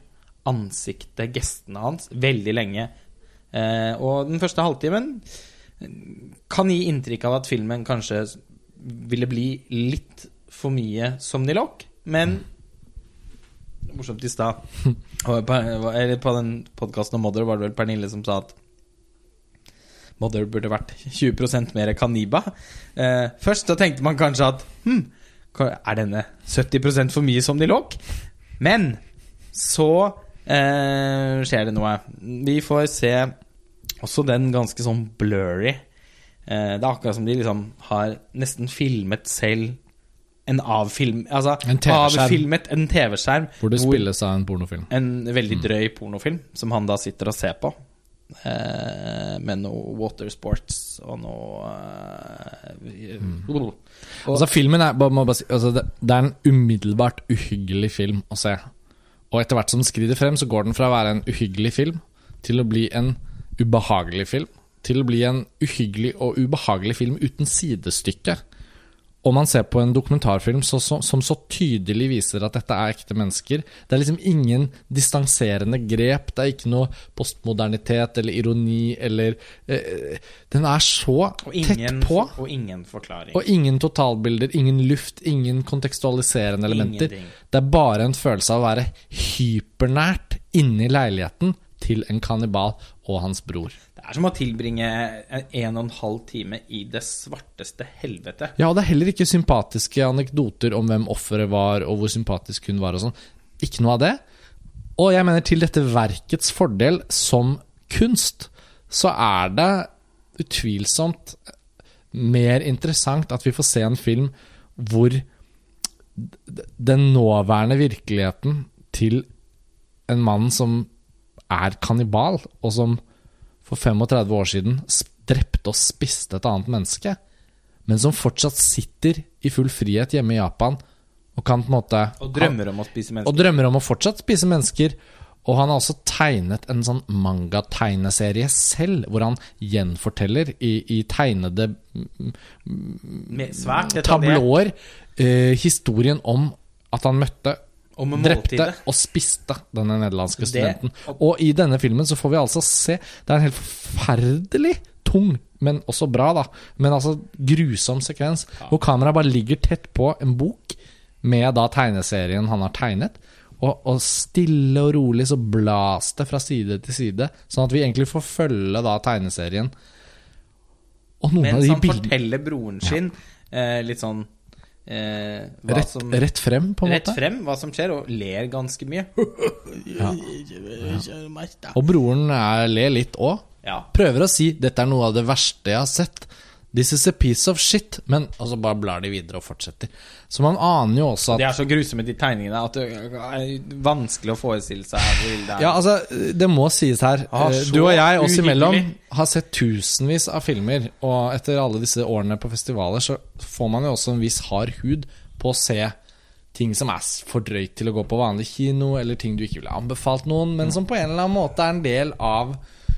ansiktet, gestene hans, veldig lenge. Eh, og den første halvtimen kan gi inntrykk av at filmen kanskje ville bli litt for mye som Nilok, men Morsomt i stad. Eller på den podkasten om Mother var det vel Pernille som sa at Mother burde vært 20 mer Kaniba. Eh, først så tenkte man kanskje at hm, er denne 70% for mye som Nilok? Men så eh, skjer det noe. Vi får se også den ganske sånn blurry. Eh, det er akkurat som de liksom har nesten filmet selv en avfilm... Altså En avfilmet en TV-skjerm Hvor det spilles av en pornofilm. en veldig drøy pornofilm som han da sitter og ser på. Eh, med noe watersports og noe eh, og, Altså filmen er, bare, bare altså det, det er en umiddelbart uhyggelig film å se. Og etter hvert som den skrider frem, så går den fra å være en uhyggelig film til å bli en ubehagelig film. til å bli en uhyggelig og ubehagelig film uten sidestykke. Og man ser på en dokumentarfilm så, så, som så tydelig viser at dette er ekte mennesker. Det er liksom ingen distanserende grep. Det er ikke noe postmodernitet eller ironi eller eh, Den er så ingen, tett på. og ingen forklaring. Og ingen totalbilder, ingen luft, ingen kontekstualiserende elementer. Ingenting. Det er bare en følelse av å være hypernært inne i leiligheten til en kannibal og hans bror. Er som å tilbringe en en og en halv time i det svarteste helvete. Ja, og det er heller ikke sympatiske anekdoter om hvem offeret var, og hvor sympatisk hun var og sånn. Ikke noe av det. Og jeg mener til dette verkets fordel som kunst, så er det utvilsomt mer interessant at vi får se en film hvor den nåværende virkeligheten til en mann som er kannibal, og som for 35 år siden drepte og spiste et annet menneske, men som fortsatt sitter i full frihet hjemme i Japan og kan på en måte Og drømmer om å spise mennesker. og drømmer om å fortsatt spise mennesker. Og han har også tegnet en sånn manga-tegneserie selv, hvor han gjenforteller i, i tegnede Med svært detaljert tablåer eh, historien om at han møtte om drepte og spiste denne nederlandske Det- studenten. Og i denne filmen så får vi altså se Det er en helt forferdelig tung, men også bra, da. Men altså grusom sekvens. Hvor kameraet bare ligger tett på en bok med da tegneserien han har tegnet. Og, og stille og rolig så blas det fra side til side, sånn at vi egentlig får følge da tegneserien. Og noen av Mens de han bildene forteller broren sin eh, litt sånn eh, rett, som, rett frem, på en rett måte. frem hva som skjer, og ler ganske mye. Og broren er, ler litt òg. Ja. prøver å si 'dette er noe av det verste jeg har sett'. This is a piece of shit. Men altså bare blar de videre og fortsetter. Så man aner jo også De at er så grusomme, de tegningene, at det er vanskelig å forestille seg hvor ille det er. Ja, altså, det må sies her. Ah, eh, Du og jeg oss imellom har sett tusenvis av filmer, og etter alle disse årene på festivaler, så får man jo også en viss hard hud på å se ting som er for drøyt til å gå på vanlig kino, eller ting du ikke ville anbefalt noen, men som på en eller annen måte er en del av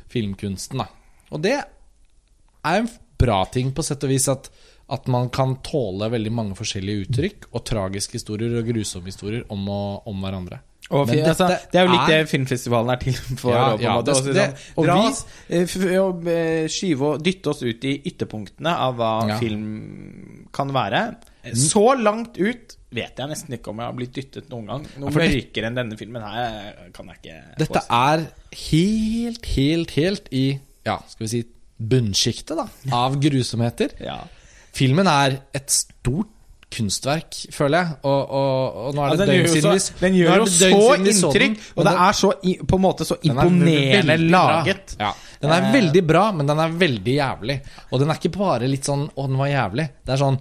filmkunsten. Da. Og det er en bra ting, på sett og vis, at, at man kan tåle veldig mange forskjellige uttrykk, og tragiske historier og grusomme historier om, å, om hverandre. Og, altså, det er jo litt det filmfestivalen er til for. Ja, og ja, det- også det- sånn, og dra vi- oss, eh, og, eh, skyve og dytte oss ut i ytterpunktene av hva Ja. film kan være. Så langt ut vet jeg nesten ikke om jeg har blitt dyttet noen gang. Noe mørkere enn denne filmen her kan jeg ikke Dette forestille er helt, helt, helt i Ja, skal vi si bunnsjiktet, av grusomheter. ja. Filmen er et stort kunstverk, føler jeg. Og, og, og nå er det ja, døgn siden vi den gjør jo så inntrykk, og det er så på en måte så er imponerende laget. Ja, den er Eh. veldig bra, men den er veldig jævlig. Og den er ikke bare litt sånn 'Å, den var jævlig'. Det er sånn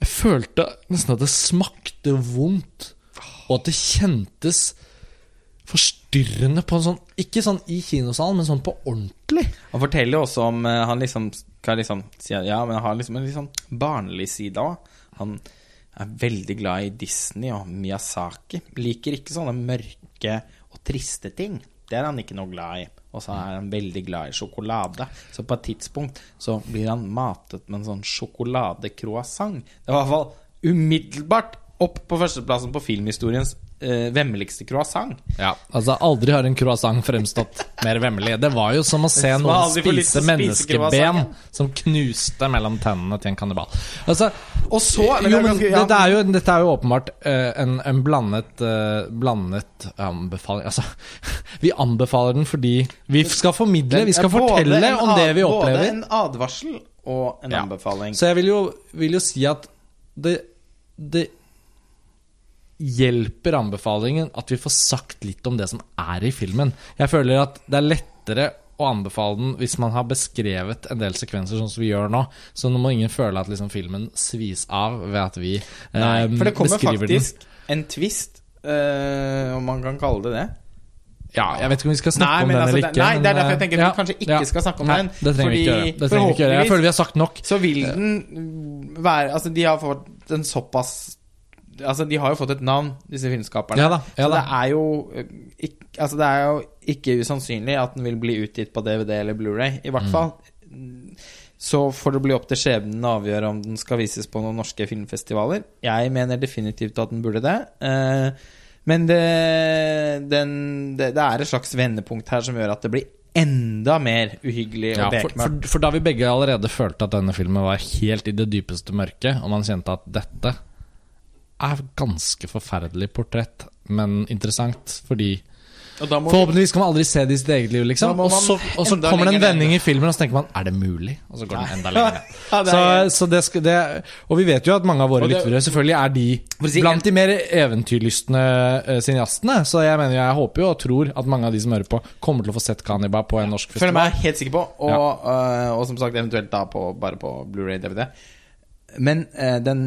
Jeg følte nesten at det smakte vondt, og at det kjentes forstyrrende på en sånn Ikke sånn i kinosalen, men sånn på ordentlig. Han forteller også om eh, Han liksom kan liksom ja, han har liksom en litt sånn barnlig side òg. Han er veldig glad i Disney og Miyazaki. Liker ikke sånne mørke og triste ting. Det er han ikke noe glad i. Og så er han veldig glad i sjokolade. Så på et tidspunkt så blir han matet med en sånn sjokoladecroissant. Det var i hvert fall umiddelbart opp på førsteplassen på filmhistoriens eh, vemmeligste croissant. Ja, altså Aldri har en croissant fremstått mer vemmelig. Det var jo som å se noen spise menneskeben som knuste mellom tennene til en kannibal. Altså, Og så men jo, men ja. dette, er jo, dette er jo åpenbart eh, en, en blandet, eh, blandet anbefaling Altså, vi anbefaler den fordi vi skal formidle, vi skal både fortelle en om det vi opplever. Både en advarsel og en Ja. anbefaling. Så jeg vil jo, vil jo si at det, det hjelper anbefalingen at vi får sagt litt om det som er i filmen. Jeg føler at det er lettere å anbefale den hvis man har beskrevet en del sekvenser sånn som vi gjør nå. Så nå må ingen føle at liksom filmen svis av ved at vi eh, den. for det kommer faktisk faktisk en twist, eh, om man kan kalle det det. Ja, jeg vet ikke om vi skal snakke Nei, om den altså, eller ikke. nei, det er derfor jeg eh, tenker at vi kanskje ikke skal snakke om Nei, den, Det trenger vi ikke gjøre. Det trenger vi ikke gjøre. Jeg føler vi har sagt nok. Så vil den være Altså, de har fått en såpass Altså, de har jo fått et navn, disse filmskaperne. Ja da, ja så det er jo ikke, Altså, det er jo ikke usannsynlig at den vil bli utgitt på DVD eller Blu-ray. I hvert Mm. fall så får det bli opp til skjebnen å avgjøre om den skal vises på noen norske filmfestivaler. Jeg mener definitivt at den burde det. Eh, men det, den, det, det er et slags vendepunkt her som gjør at det blir enda mer uhyggelig Ja, for, bekmørkt. for, for da vi begge allerede følte at denne filmen var helt i det dypeste mørket, og man kjente at dette er ganske forferdelig portrett, men interessant fordi Forhåpentligvis kan man aldri se det i sitt eget liv, liksom. Og så, og så kommer det en vending i filmen, og så tenker man er det mulig? Og så går den enda lenger ned. Så, så det skal, det, og vi vet jo at mange av våre lyttere selvfølgelig er de blant de mer eventyrlystne uh, cineastene. Så jeg mener jeg håper jo og tror at mange av de som hører på, kommer til å få sett Kaniba på en norsk festival. føler meg helt sikker på. Og, uh, og som sagt, eventuelt da på, bare på Blu-ray DVD. Men uh, den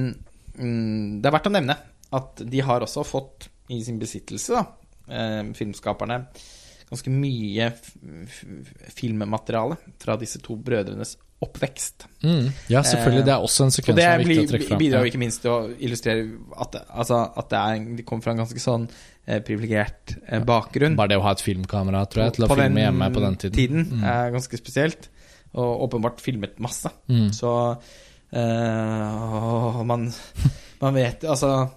Det er verdt å nevne at de har også fått i sin besittelse, da, øh, filmskaperne, ganske mye filmmateriale fra disse to brødrenes oppvekst. Mm. Ja, selvfølgelig. Det er også en sekvens det som er viktig å trekke fram. bidrar jo Ja. ikke minst til å illustrere at, det- altså, at det er, de kommer fra en ganske sånn eh, privilegert eh, bakgrunn. Bare det å ha et filmkamera, tror jeg, til å på filme hjemme på den tiden. Mm. er ganske spesielt. Og åpenbart filmet masse. Mm. Så åh, man, man vet Altså,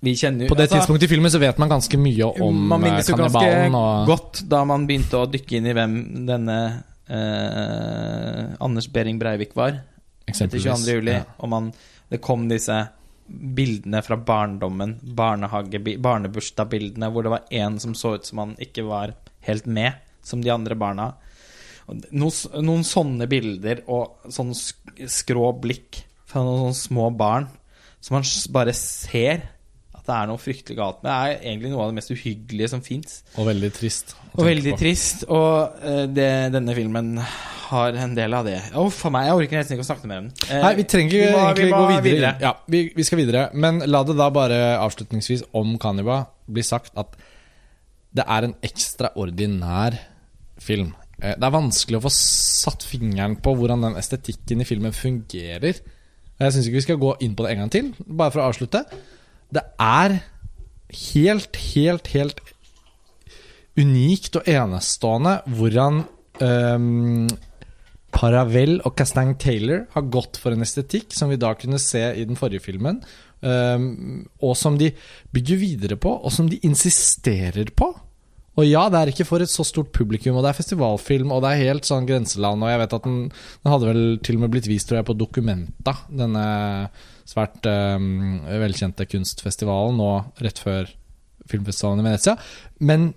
vi kjenner På det altså, tidspunktet i filmen så vet man ganske mye om Man eh, minnes jo ganske. Og, godt da man begynte å dykke inn i hvem denne uh, Anders Behring Breivik var etter eksempelvis. 22. juli. Ja. Og man, det kom disse bildene fra barndommen, barnehage, barnebursdagsbildene, hvor det var én som så ut som han ikke var helt med, som de andre barna. Noen, noen sånne bilder og sånn skrå blikk fra noen sånne små barn som man bare ser at det er noe fryktelig galt med, er egentlig noe av det mest uhyggelige som fins. og veldig trist. Og veldig på. trist. Og eh, det, denne filmen har en del av det. Uff a meg, jeg orker nesten ikke å snakke mer om den. Eh, Nei, vi trenger vi må- egentlig vi gå videre. videre. Ja, vi, vi skal videre. Men la det da bare avslutningsvis om Kaniba bli sagt at det er en ekstraordinær film. Eh, Det er vanskelig å få satt fingeren på hvordan den estetikken i filmen fungerer. Jeg syns ikke vi skal gå inn på det en gang til, bare for å avslutte. Det er helt, helt, helt unikt og enestående hvordan um, Paravel og Castang Taylor har gått for en estetikk som vi da kunne se i den forrige filmen, um, og som de bygger videre på, og som de insisterer på. Og ja, det er ikke for et så stort publikum, og det er festivalfilm, og det er helt sånn grenseland, og jeg vet at den, den hadde vel til og med blitt vist, tror jeg, på Documenta, denne svært um, velkjente kunstfestivalen, nå rett før filmfestivalen i Venezia. Men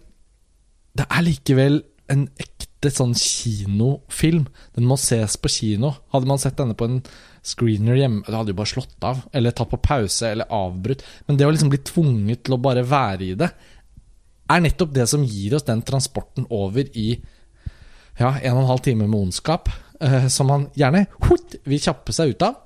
det er likevel en ekte sånn kinofilm. Den må ses på kino. Hadde man sett denne på en screener hjemme, det hadde jo bare slått av. Eller tatt på pause, eller avbrutt. Men det å liksom bli tvunget til å bare være i det, er nettopp det som gir oss den transporten over i ja, en og en halv time med ondskap, eh, som man gjerne hutt, vil kjappe seg ut av.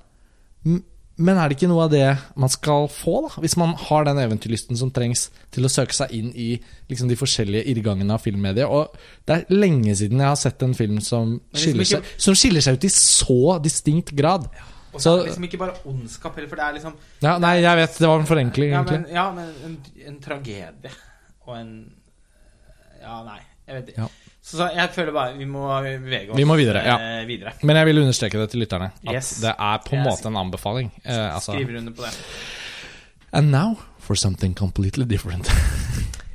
Men er det ikke noe av det man skal få, da? Hvis man har den eventyrlysten som trengs til å søke seg inn i liksom, de forskjellige irrgangene av filmmediet. Og det er lenge siden jeg har sett en film som liksom skiller, ikke- seg, som skiller seg ut i så distinkt grad. Og så Så- er det liksom ikke bare ondskap heller, for det er liksom Ja, nei, jeg vet, det var en forenkling, Ja, egentlig. men, ja, men en, en tragedie og en Ja, nei, jeg vet ikke. Ja. Så, så jeg føler bare vi må bevege oss Vi må videre, ja. eh, videre. Men jeg vil understreke det til lytterne. At Yes. det er på en måte en anbefaling. Eh, altså. Skriver under på det. And now for something completely different.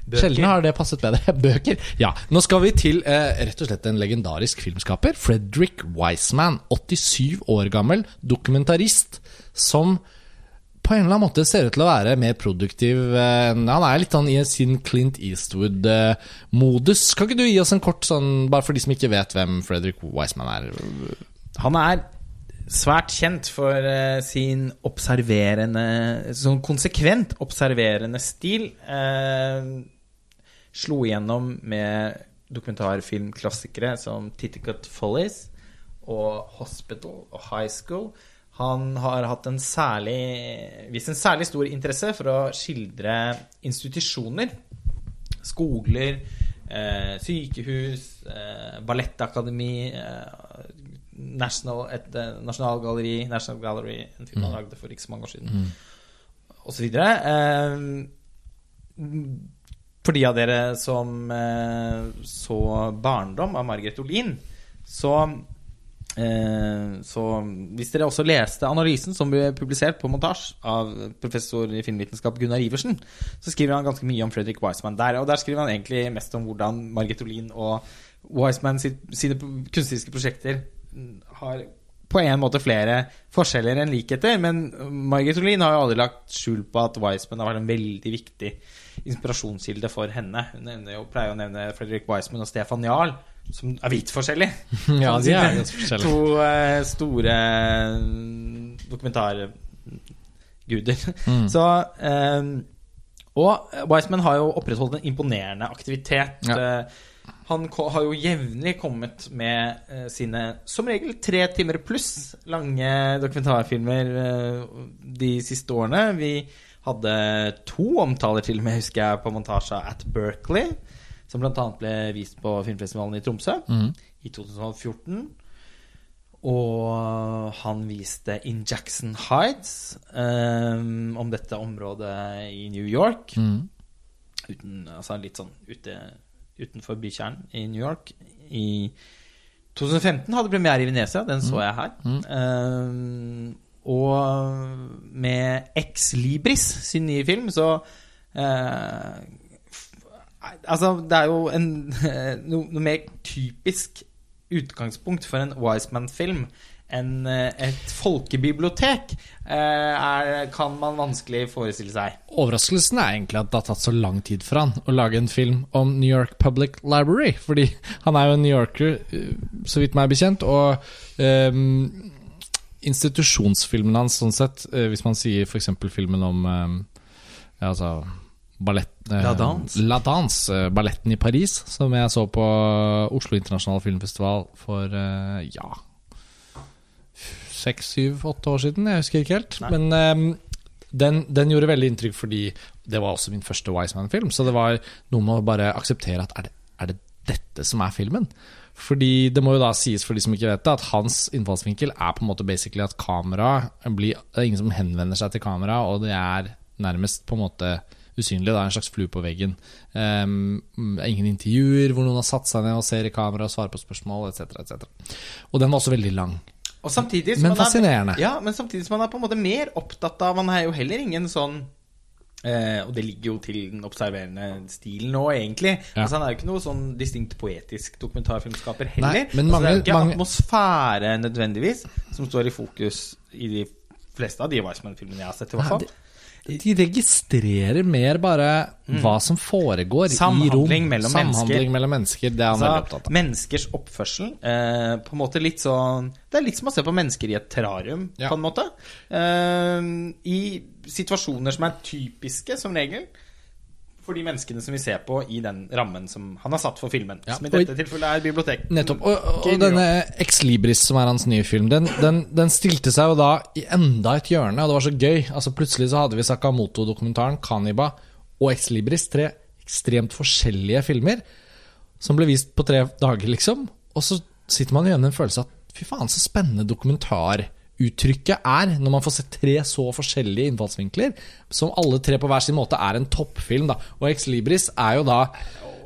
Sjelden har det passet bedre. Bøker. Ja, Nå skal vi til eh, rett og slett en legendarisk filmskaper. Fredrik Wiseman. 87 år gammel dokumentarist som på en eller annen måte ser ut til å være mer produktiv eh, Han er litt sånn i sin Clint Eastwood-modus. Kan ikke du gi oss en kort sånn, bare for de som ikke vet hvem Fredrik Wiseman er? Han er svært kjent for eh, sin observerende Sånn konsekvent observerende stil. Eh, slo igjennom med dokumentarfilmklassikere som Titticut Follies og Hospital og High School. Han har hatt en særlig, vist en særlig stor interesse for å skildre institusjoner. Skoler, eh, sykehus, eh, ballettakademi, eh, National, et eh, National Gallery, en film han lagde for ikke så mange år siden, så videre. Eh, for de av dere som eh, så 'Barndom' av Margaret Olin, så så hvis dere også leste analysen som ble publisert på montasje av professor i filmvitenskap Gunnar Iversen, så skriver han ganske mye om Fredrik Wiseman der. Og der skriver han egentlig mest om hvordan Margit Olin og Wiseman sine kunstneriske prosjekter har på en måte flere forskjeller enn likheter. Men Margit Olin har jo aldri lagt skjul på at Wiseman har vært en veldig viktig inspirasjonskilde for henne. Hun pleier å nevne Fredrik Wiseman og Stefan Jarl som er vidt forskjellig. ja, de er ganske forskjellige. To uh, store mm, dokumentarguder. Mm. Så um, Og Wiseman har jo opprettholdt en imponerende aktivitet. Ja. Uh, han har jo jevnlig kommet med uh, sine som regel tre timer pluss lange dokumentarfilmer de siste årene. Vi hadde to omtaler til og med, husker jeg, på montasje at Berkeley som bl.a. ble vist på filmfestivalen i Tromsø mm. i 2014. Og han viste In Jackson Heights um, om dette området i New York. Mm. Uten, altså litt sånn ute, utenfor bykjernen i New York. I 2015 hadde premiere i Venezia. Den så mm. jeg her. Mm. Um, og med Ex Libris sin nye film så uh, Altså, det er jo en, noe, noe, mer typisk utgangspunkt for en Wiseman-film enn eh, et folkebibliotek, eh, er, kan man vanskelig forestille seg. Overraskelsen er egentlig at det har tatt så lang tid for han å lage en film om New York Public Library. Fordi han er jo en New Yorker, eh, så vidt meg er bekjent. Og um, institusjonsfilmen hans, sånn sett, hvis man sier f.eks. filmen om um, ja, altså ballett, eh, La Danse. La Danse, eh, balletten i Paris, som jeg så på Oslo Internasjonale Filmfestival for eh, ja seks, syv, åtte år siden. Jeg husker ikke helt. Nei. Men um, den, den, gjorde veldig inntrykk fordi det var også min første Wiseman-film. Så det var noe med å bare akseptere at er det, er det dette som er filmen? Fordi det må jo da sies for de som ikke vet det, at hans innfallsvinkel er på en måte basically at kamera blir Det er ingen som henvender seg til kamera, og det er nærmest på en måte usynlig. Det er en slags flue på veggen. Um, ingen intervjuer hvor noen har satt seg ned og ser i kamera og svarer på spørsmål etc. etc. Og den var også veldig lang. men fascinerende. Er, ja, men samtidig som man er på en måte mer opptatt av Man er jo heller ingen sånn Eh, og det ligger jo til den observerende stilen nå, egentlig. Ja. Altså, han er jo ikke noe sånn distinkt poetisk dokumentarfilmskaper heller. Nei, men mange, altså, det er jo ikke mange... atmosfære nødvendigvis som står i fokus i de fleste av de Weissman-filmene jeg har sett. i hvert fall de registrerer mer bare mm. hva som foregår Samhandling i rom. Mellom Samhandling mennesker. mellom mennesker. Det er han veldig opptatt av. Menneskers oppførsel. Eh, på en måte litt sånn Det er litt som å se på mennesker i et terrarium, ja. på en måte. Eh, I situasjoner som er typiske, som regel for de menneskene som vi ser på i den rammen som han har satt for filmen. Ja. Som i dette tilfellet er bibliotek. Nettopp. Og, og, og denne Ex Libris, som er hans nye film, den, den, den, stilte seg jo da i enda et hjørne, og det var så gøy. Altså Plutselig så hadde vi Sakamoto-dokumentaren, Kaniba og Ex Libris, tre ekstremt forskjellige filmer, som ble vist på tre dager, liksom. Og så sitter man igjen med en følelse av at fy faen, så spennende dokumentar uttrykket er, når man får se tre så forskjellige innfallsvinkler, som alle tre på hver sin måte er en toppfilm. Da. Og Ex Libris er jo da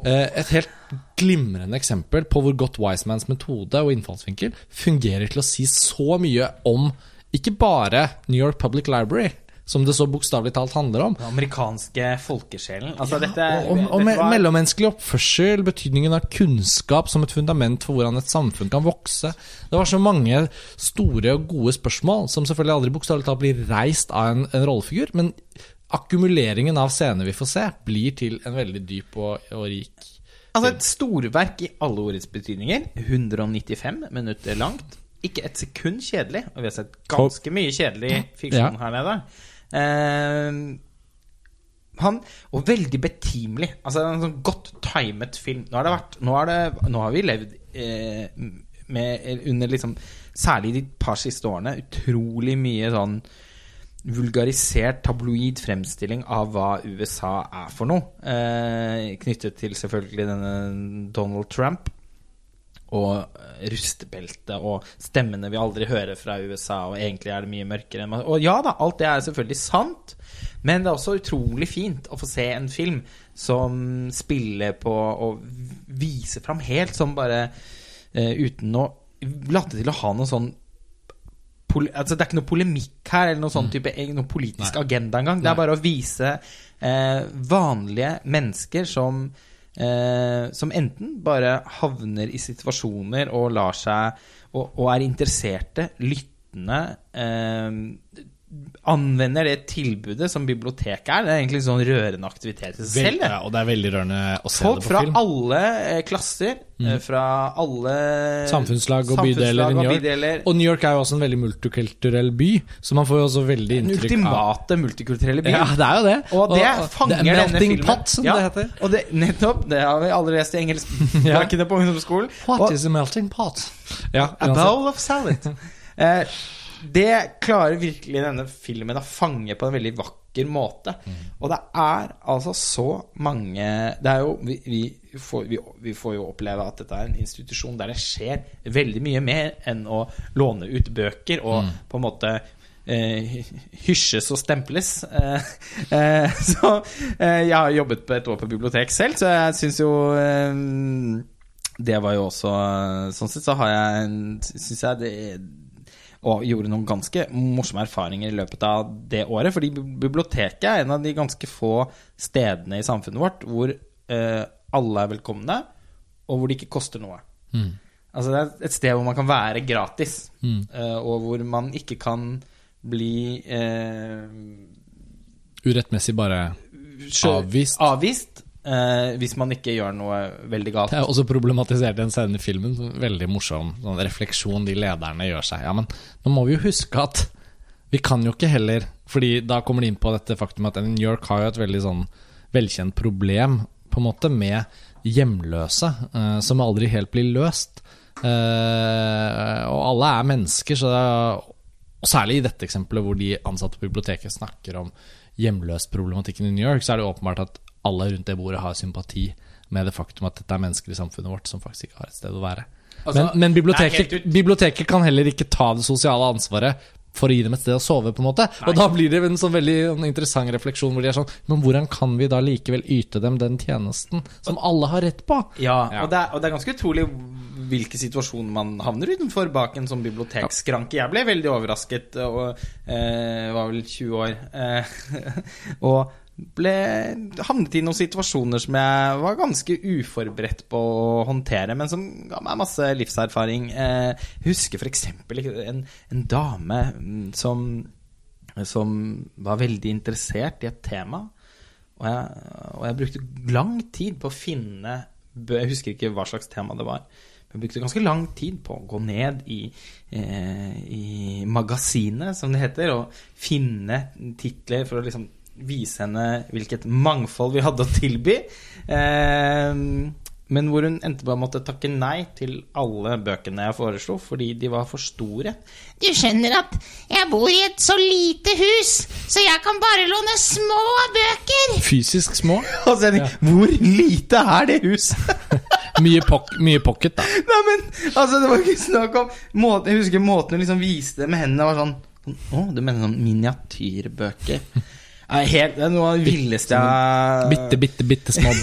eh, et helt glimrende eksempel på hvor godt Wisemans metode og innfallsvinkel fungerer til å si så mye om ikke bare New York Public Library, som det så bokstavelig talt handler om. Den amerikanske folkesjelen. Altså, ja, dette, og, og, og var... mellommenneskelig oppførsel, betydningen av kunnskap som et fundament for hvordan et samfunn kan vokse. Det var så mange store og gode spørsmål som selvfølgelig aldri bokstavelig talt blir reist av en, en rollefigur, men akkumuleringen av scener vi får se, blir til en veldig dyp og, og rik Altså et storverk i alle ordets betydninger. 195 minutter langt. Ikke et sekund kjedelig. Og vi har sett ganske mye kjedelig fiksjon her nede. Uh, han, og veldig betimelig. Altså En sånn godt timet film. Nå har, det vært, nå det, nå har vi levd eh, med, under liksom Særlig de par siste årene utrolig mye sånn vulgarisert tabloid fremstilling av hva USA er for noe. Eh, knyttet til selvfølgelig denne Donald Trump og eh, rustebelte og stemmene vi aldri hører fra USA, og egentlig er det mye mørkere enn Og ja da, alt det er selvfølgelig sant, men det er også utrolig fint å få se en film som spiller på å vise fram helt som bare uh, uten å late til å ha noe sånn altså, Det er ikke noe polemikk her, eller noe sånn type noe politisk agenda engang. Det er bare å vise eh, vanlige mennesker som eh, Som enten bare havner i situasjoner og lar seg Og, og er interesserte, lyttende eh, Anvender det tilbudet som biblioteket er. Det er egentlig en sånn rørende aktivitet i seg selv. ja, og det er veldig rørende å se Folk det på fra film. alle eh, klasser, mm. fra alle Samfunnslag og bydeler i og New York. bydeler. Og New York er jo også en veldig multikulturell by, så man får jo også veldig inntrykk av ultimate multikulturelle byen. Ja, det er jo det. Og det fanger det denne melting filmen. pot, som Ja, det heter. Og det, nettopp. Det har vi alle lest i engelsk, ja. på ungdomsskolen. What Og is a melting pot? Ja, a bowl of salad. eh, det klarer virkelig denne filmen å fange på en veldig vakker måte. Mm. Og det er altså så mange Det er jo vi, vi, får, vi, vi får jo oppleve at dette er en institusjon der det skjer veldig mye mer enn å låne ut bøker og Mm. på en måte eh, hysjes og stemples. Eh, eh, så eh, jeg har jobbet på et år på bibliotek selv, så jeg syns jo eh, Det var jo også Sånn sett så har jeg en- Syns jeg det og gjorde noen ganske morsomme erfaringer i løpet av det året. Fordi biblioteket er en av de ganske få stedene i samfunnet vårt hvor eh, alle er velkomne, og hvor det ikke koster noe. Mm. Altså Det er et sted hvor man kan være gratis, eh, og hvor man ikke kan bli eh, Urettmessig bare Avvist. avvist eh, hvis man ikke gjør noe veldig galt. Det er også problematisert i en scene i filmen. Veldig morsom sånn refleksjon de lederne gjør seg. Ja, men nå må vi jo huske at vi kan jo ikke heller Fordi da kommer de inn på dette faktum at New York har jo et veldig sånn velkjent problem på en måte med hjemløse, eh, som aldri helt blir løst. Eh, og alle er mennesker, så er, og særlig i dette eksempelet hvor de ansatte på biblioteket snakker om hjemløsproblematikken i New York, så er det åpenbart at alle rundt det bordet har sympati med det faktum at dette er mennesker i samfunnet vårt som faktisk ikke har et sted å være. Altså, men men biblioteket, biblioteket kan heller ikke ta det sosiale ansvaret for å gi dem et sted å sove, på en måte. Og da blir det en sånn veldig sånn interessant refleksjon hvor de er sånn Men hvordan kan vi da likevel yte dem den tjenesten som alle har rett på? Ja, Ja. Og, det er, og det er ganske utrolig hvilke situasjoner man havner utenfor bak en sånn bibliotekskranke. Jeg ble veldig overrasket og eh, var vel 20 år. Eh, og ble havnet i noen situasjoner som jeg var ganske uforberedt på å håndtere, men som ga meg masse livserfaring. Eh, jeg husker f.eks. En, en dame mm, som, som var veldig interessert i et tema. Og jeg, og jeg brukte lang tid på å finne Jeg husker ikke hva slags tema det var. Jeg brukte ganske lang tid på å gå ned i, eh, i magasinet, som det heter, og finne titler for å liksom vise henne hvilket mangfold vi hadde å tilby. Eh, men hvor hun endte på å måtte takke nei til alle bøkene jeg foreslo, fordi de var for store. Du skjønner at jeg bor i et så lite hus, så jeg kan bare låne små bøker. Fysisk små. Altså, ja. Hvor lite er det huset? Mye, pok mye pocket, da. Nei, men altså, det var ikke snakk om måten, Jeg husker måten hun liksom viste det med hendene, var sånn Å, du mener sånn miniatyrbøker? Helt, det er noe av det villeste jeg Bitte, bitte, bitte små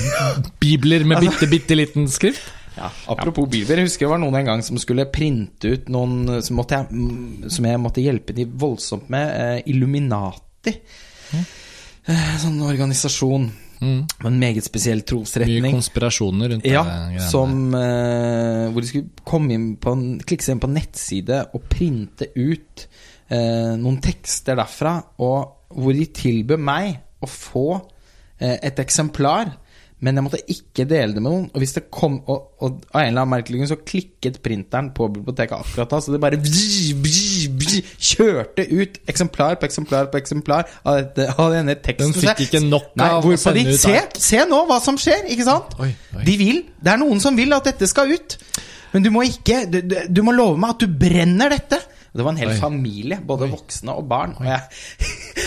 bibler med bitte, bitte liten skrift. ja, Apropos bibler, jeg husker det var noen en gang som skulle printe ut noen Som, jeg, mm, som jeg måtte hjelpe de voldsomt med. Eh, Illuminati. Eh, sånn organisasjon. Mm. En meget spesiell trosretning. Mye konspirasjoner rundt Ja, det som eh, Hvor de skulle komme inn på en, klikke seg inn på en nettside og printe ut eh, noen tekster derfra, og hvor de tilbød meg å få eh, et eksemplar. Men jeg måtte ikke dele det med noen. Og hvis det kom Og, og av en eller annen merkelig grunn så klikket printeren på biblioteket akkurat da, så det bare bzz, bzz, bzz, kjørte ut eksemplar på eksemplar på eksemplar av, dette, av denne teksten. Den fikk ikke nok Nei, av å sende de ut se, se nå hva som skjer, ikke sant? Oi, oi. De vil. Det er noen som vil at dette skal ut. Men du må ikke Du, du, må love meg at du brenner dette. Det var en hel Oi. familie, både voksne og barn. Og jeg,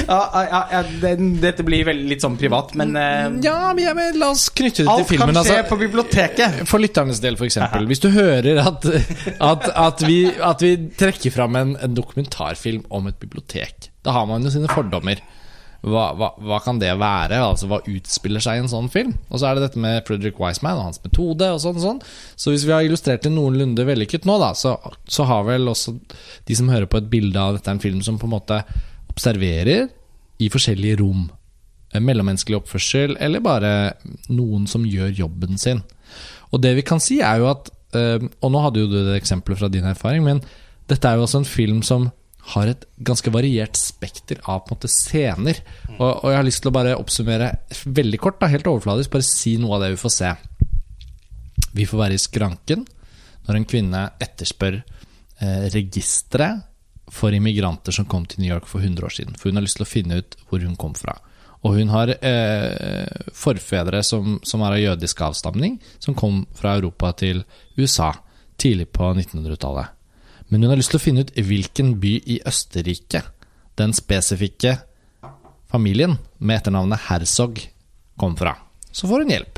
ja, ja, det, dette blir veldig litt sånn privat, men uh, Ja, men, ja, men la oss knytte det til filmen. Alt kan skje altså. på biblioteket. For lytternes del, f.eks. Hvis du hører at, at, at, vi, at vi trekker fram en, en dokumentarfilm om et bibliotek, da har man jo sine fordommer. hva, hva, hva kan det være? Altså Hva utspiller seg i en sånn film? Og så er det dette med Frederick Wiseman og hans metode og sånn. sånn Så hvis vi har illustrert det noenlunde vellykket nå, da, så, så har vel også de som hører på et bilde av dette, en film som på en måte observerer i forskjellige rom. Eh, Mellommenneskelig oppførsel, eller bare noen som gjør jobben sin. Og det vi kan si, er jo at eh, Og nå hadde jo du det eksempelet fra din erfaring, men dette er jo også en film som har et ganske variert spekter av måte scener. Og, og jeg har lyst til å bare oppsummere veldig kort, da, helt overfladisk, bare si noe av det vi får se. Vi får være i skranken når en kvinne etterspør eh, registeret for immigranter som kom til New York for 100 år siden. For hun har lyst til å finne ut hvor hun kom fra. Og hun har eh, forfedre som, som er av jødisk avstamning, som kom fra Europa til USA tidlig på 1900-tallet. Men hun har lyst til å finne ut hvilken by i Østerrike den spesifikke familien med etternavnet Herzog kom fra. Så får hun hjelp.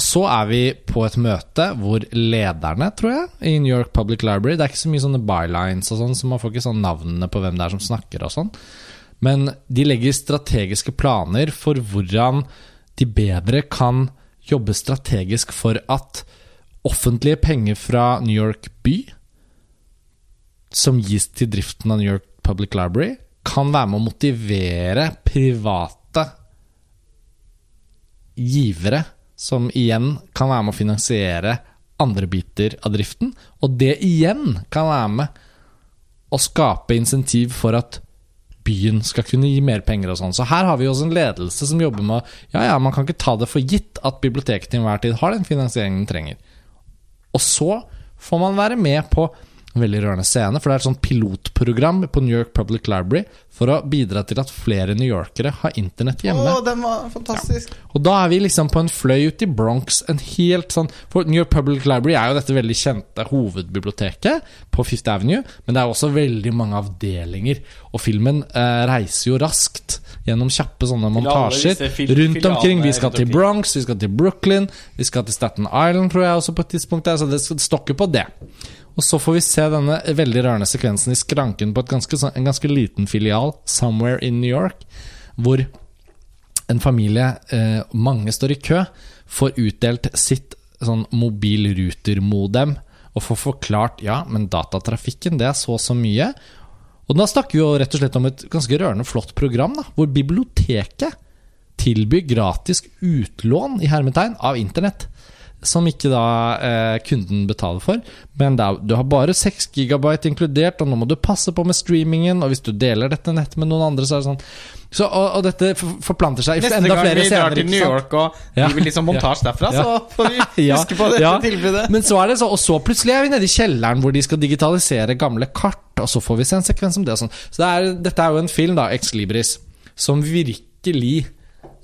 Og så er vi på et møte hvor lederne, tror jeg, i New York Public Library Det er ikke så mye sånne bylines og sånn, så man får ikke sånn navnene på hvem det er som snakker og sånn. Men de legger strategiske planer for hvordan de bedre kan jobbe strategisk for at offentlige penger fra New York by som gis til driften av New York Public Library, kan være med å motivere private givere, som igjen kan være med å finansiere andre biter av driften. Og det igjen kan være med å skape insentiv for at byen skal kunne gi mer penger og sånn. Så her har vi også en ledelse som jobber med Ja, ja, man kan ikke ta det for gitt at biblioteket til enhver tid har den finansieringen den trenger. Og så får man være med på en veldig rørende scene, for det er et sånt pilotprogram på New York Public Library for å bidra til at flere newyorkere har internett hjemme. Å, den var fantastisk. Og da er vi liksom på en fløy ut i Bronx, en helt sånn For New York Public Library er jo dette veldig kjente hovedbiblioteket på Fifth Avenue, men det er også veldig mange avdelinger, og filmen eh, reiser jo raskt gjennom kjappe sånne montasjer rundt omkring. Vi skal til. Bronx, vi skal til Brooklyn, vi skal til Staten Island, tror jeg også på et tidspunkt så det stokker på det. Og så får vi se denne veldig rørende sekvensen i skranken på ganske, sånn- en ganske liten filial, somewhere in New York, hvor en familie, eh, mange står i kø, får utdelt sitt sånn mobilrutermodem og får forklart ja, men datatrafikken det er så og så mye. Og da snakker vi jo rett og slett om et ganske rørende flott program, da, hvor biblioteket tilbyr gratis utlån i hermetegn av internett. Som ikke da eh, kunden betaler for. Men er, du har bare 6 gigabyte inkludert, og nå må du passe på med streamingen. Og hvis du deler dette nettet med noen andre, så er det sånn så, og, og dette forplanter seg Neste enda gang vi drar til New? York og Ja. vi vil liksom montasje derfra, Ja. så får vi huske på dette ja. tilbudet. Men så er det så, og så plutselig er vi nede i kjelleren hvor de skal digitalisere gamle kart, og så får vi se en sekvens om det og sånn. Så det er, dette er jo en film, da, Ex Libris, som virkelig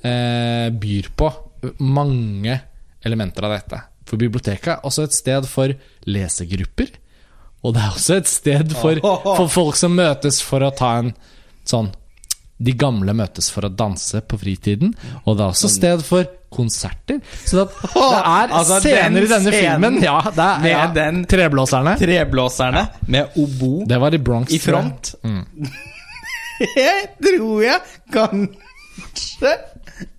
eh, byr på mange elementer av dette. For biblioteket er også et sted for lesegrupper. Og det er også et sted for, for folk som møtes for å ta en sånn de gamle møtes for å danse på fritiden, og det er også sted for konserter. Så det, er Altså, den scener i denne filmen ja, det er, med ja, den- Treblåserne. Treblåserne med obo Det var i Bronx. i front. Mm. Det tror jeg kanskje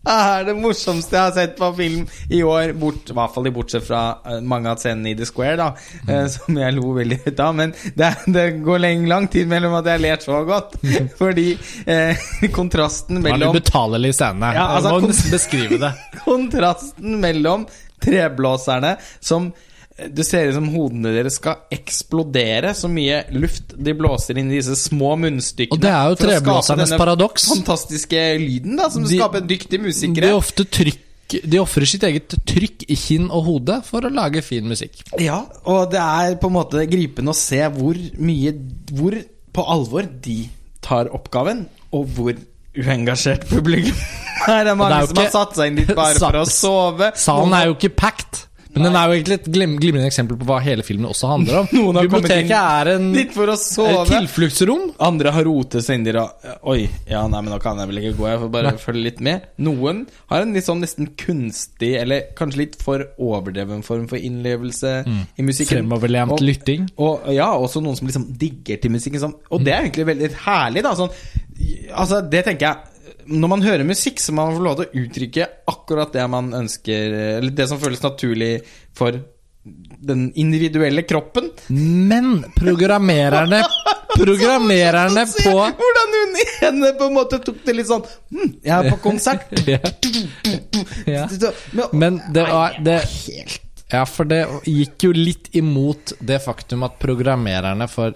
er det morsomste jeg har sett på film i år. Bort, I hvert fall i bortsett fra eh, mange av scenene i The Square, da, mm. som jeg lo veldig høyt av. Men det, det går lenge, lang tid mellom at jeg ler så godt. Fordi eh, kontrasten Det var en mellom ubetalelig scene. Ja, altså, må beskrive det. kontrasten mellom treblåserne som det ser ut som hodene deres skal eksplodere, så mye luft de blåser inn i disse små munnstykkene. Og det er jo treblåsernes paradoks. Fantastiske lyden, da, som De- skaper dyktige De ofte trykk De ofrer sitt eget trykk i kinn og hode for å lage fin musikk. Ja, og det er på en måte gripende å se hvor mye Hvor på alvor de tar oppgaven, og hvor uengasjert publikum er. Det er mange Det er som som har satt seg inn dit bare for å sove. Salen er jo ikke packed. Men den er jo egentlig et glim glimrende eksempel på hva hele filmen også handler om. Noen Biblioteket er en dit for å sove. tilfluktsrom. Andre har rotet seg inn i Oi, ja, nei, men nå kan jeg vel ikke gå. Jeg får bare følge litt med. Noen har en litt sånn nesten kunstig, eller kanskje litt for overdreven form for innlevelse i musikken. Fremoverlent lytting. Og ja, også noen som liksom digger til musikken. Sånn. Og det er egentlig veldig herlig, da. Sånn, altså, det tenker jeg når man hører musikk, så må man få lov til å uttrykke akkurat det man ønsker, eller det som føles naturlig for den individuelle kroppen. Men programmererne Programmererne på hvordan hun ene på en måte tok det litt sånn hm, Jeg er på konsert. Ja. Men, det var det, Ja, for det gikk jo litt imot det faktum at programmererne for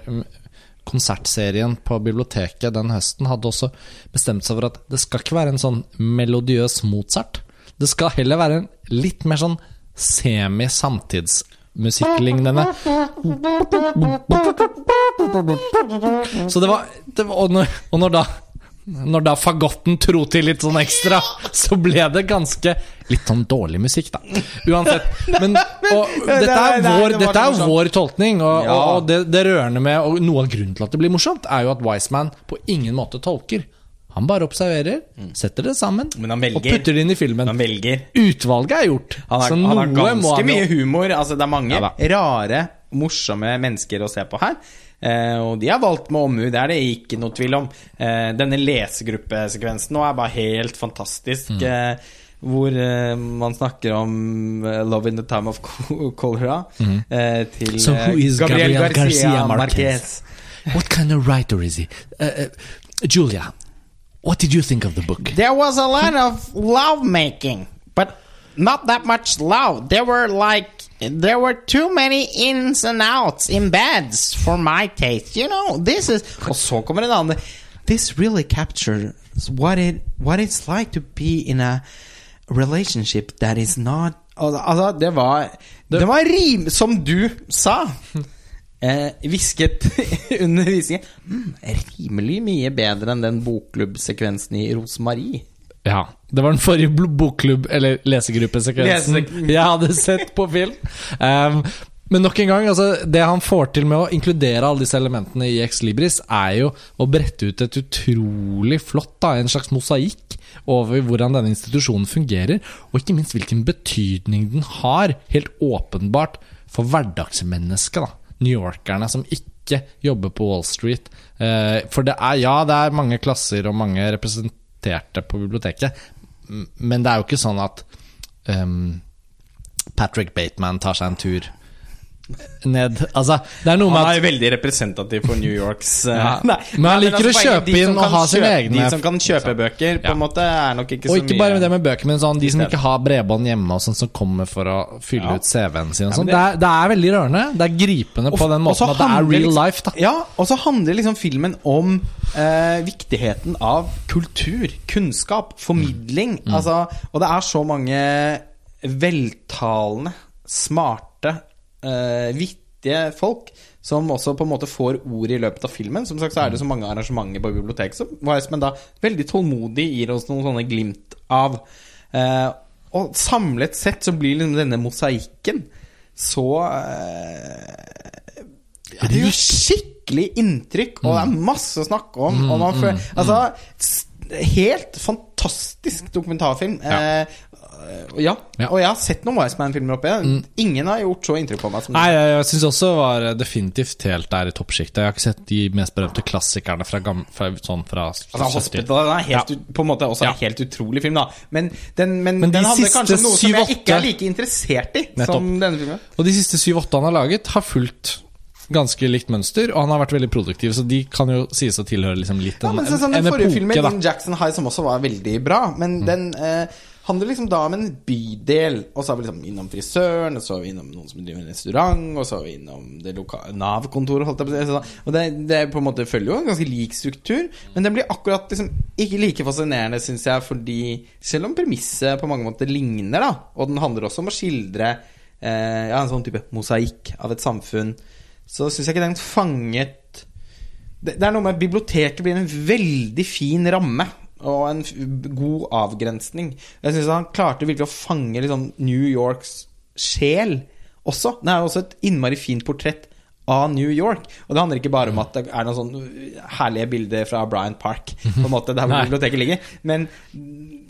konsertserien på biblioteket den høsten hadde også bestemt seg for at det skal ikke være en sånn melodiøs Mozart. Det skal heller være en litt mer sånn semi-samtidsmusikklignende. Så det var, det var Og, når, og når da når da fagotten tro til litt sånn ekstra, så ble det ganske Litt sånn dårlig musikk, da. Uansett. Men og, dette er vår, dette er vår tolkning, og, og, det, det rørende med Og noe av grunnen til at det blir morsomt, er jo at Wiseman på ingen måte tolker. Han bare observerer, setter det sammen Men han og putter det inn i filmen. Han velger. Utvalget er gjort, Han har, så han har ganske mye humor. Altså, det er mange Ja rare, morsomme mennesker å se på her. Eh, og de har valgt med omhu, det er det ikke noe tvil om. Eh, denne lesegruppesekvensen nå er bare helt fantastisk. Mm. Eh, hvor eh, man snakker om uh, 'Love in the Time of Cholera' eh, til Mm. So who eh, is Gabriel Gabriel Garcia Garcia Marquez. Marquez? What kind of writer is he? Uh, uh, Julia, what did you think of the book? There was a lot of love making, but not that much love. There were like there were too many ins and outs in beds for my taste. You know, this is Og så kommer en annen. This really captures what it what it's like to be in a relationship that is not Altså, det var Det var rim, som du sa. Eh, hvisket under visningen. Mm, rimelig mye bedre enn den bokklubbsekvensen i Rosmarie. Ja, det var den forrige bokklubb- eller lesegruppesekvensen Lese- jeg hadde sett på film. Um, men nok en gang, altså, det han får til med å inkludere alle disse elementene i Ex Libris, er jo å brette ut et utrolig flott, da, en slags mosaikk over hvordan denne institusjonen fungerer, og ikke minst hvilken betydning den har, helt åpenbart, for hverdagsmennesket. da New Yorkerne som ikke jobber på Wall Street. Eh, for det er, ja, det er mange klasser og mange representerte på biblioteket, men det er jo ikke sånn at um, Patrick Bateman tar seg en tur ned Altså, det er noe med Han er veldig representativ for New Yorks eh, Ja. nei, Men han liker liker å kjøpe de inn og ha sine egne- De som kan kjøpe bøker, på Ja. måte, er nok ikke Og ikke bare med det med bøker, men sånn, de som ikke har bredbånd hjemme, og sånn, som kommer for å fylle Ja. ut CV-en sin. Sånn. det, er, det er veldig rørende. Det er gripende på den Og så måten at det er real liksom- life. da Ja, og så handler liksom filmen om eh, viktigheten av kultur, kunnskap, formidling. Mm. Altså, og det er så mange veltalende, smarte, eh, vittige folk som også på en måte får ord i løpet av filmen. Som sagt så er det så mange arrangementer på biblioteket som Weissman da veldig tålmodig gir oss noen sånne glimt av. Uh, og samlet sett så blir liksom denne mosaikken så uh, ja, det gjør skikkelig inntrykk, og det er masse å snakke om. og man føler, altså, helt fantastisk dokumentarfilm. Ja. Eh, ja. Ja. Og jeg har sett noen Wiseman-filmer oppe igjen. Ingen har gjort så inntrykk på meg Nei, jeg, jeg syns også var definitivt helt der i toppsjiktet. Jeg har ikke sett de mest berømte klassikerne fra, gamle, fra, sånn fra Altså, 70. Hospital den er helt, Ja. på en måte også en helt utrolig film, da. Men den, men Men de den hadde kanskje noe som jeg ikke er like interessert i Nettopp. som denne filmen. Og de siste syv-åtte han har laget, har fulgt ganske likt mønster, og han har vært veldig produktiv, så de kan jo sies å tilhøre liksom litt Ja, men så, sånn, en, Den en forrige epoke, filmen, da. Jackson High, som også var veldig bra, men den eh, handler liksom da om en bydel. Og så er vi liksom innom frisøren, og så er vi innom noen som driver en restaurant, og så er vi innom det Nav-kontoret, holdt jeg på å si. Og det, det på en måte følger jo en ganske lik struktur, men den blir akkurat liksom ikke like fascinerende, syns jeg, fordi selv om premisset på mange måter ligner, da, og den handler også om å skildre eh, ja, en sånn type mosaikk av et samfunn, så syns jeg ikke den fanget det, det er noe med Biblioteket blir en veldig fin ramme og en god avgrensning. Jeg syns han klarte virkelig å fange liksom New Yorks sjel også. Det er jo også et innmari fint portrett av New York. Og det handler ikke bare om at det er noen sånn herlige bilder fra Bryant Park, på en måte, der hvor biblioteket ligger. Men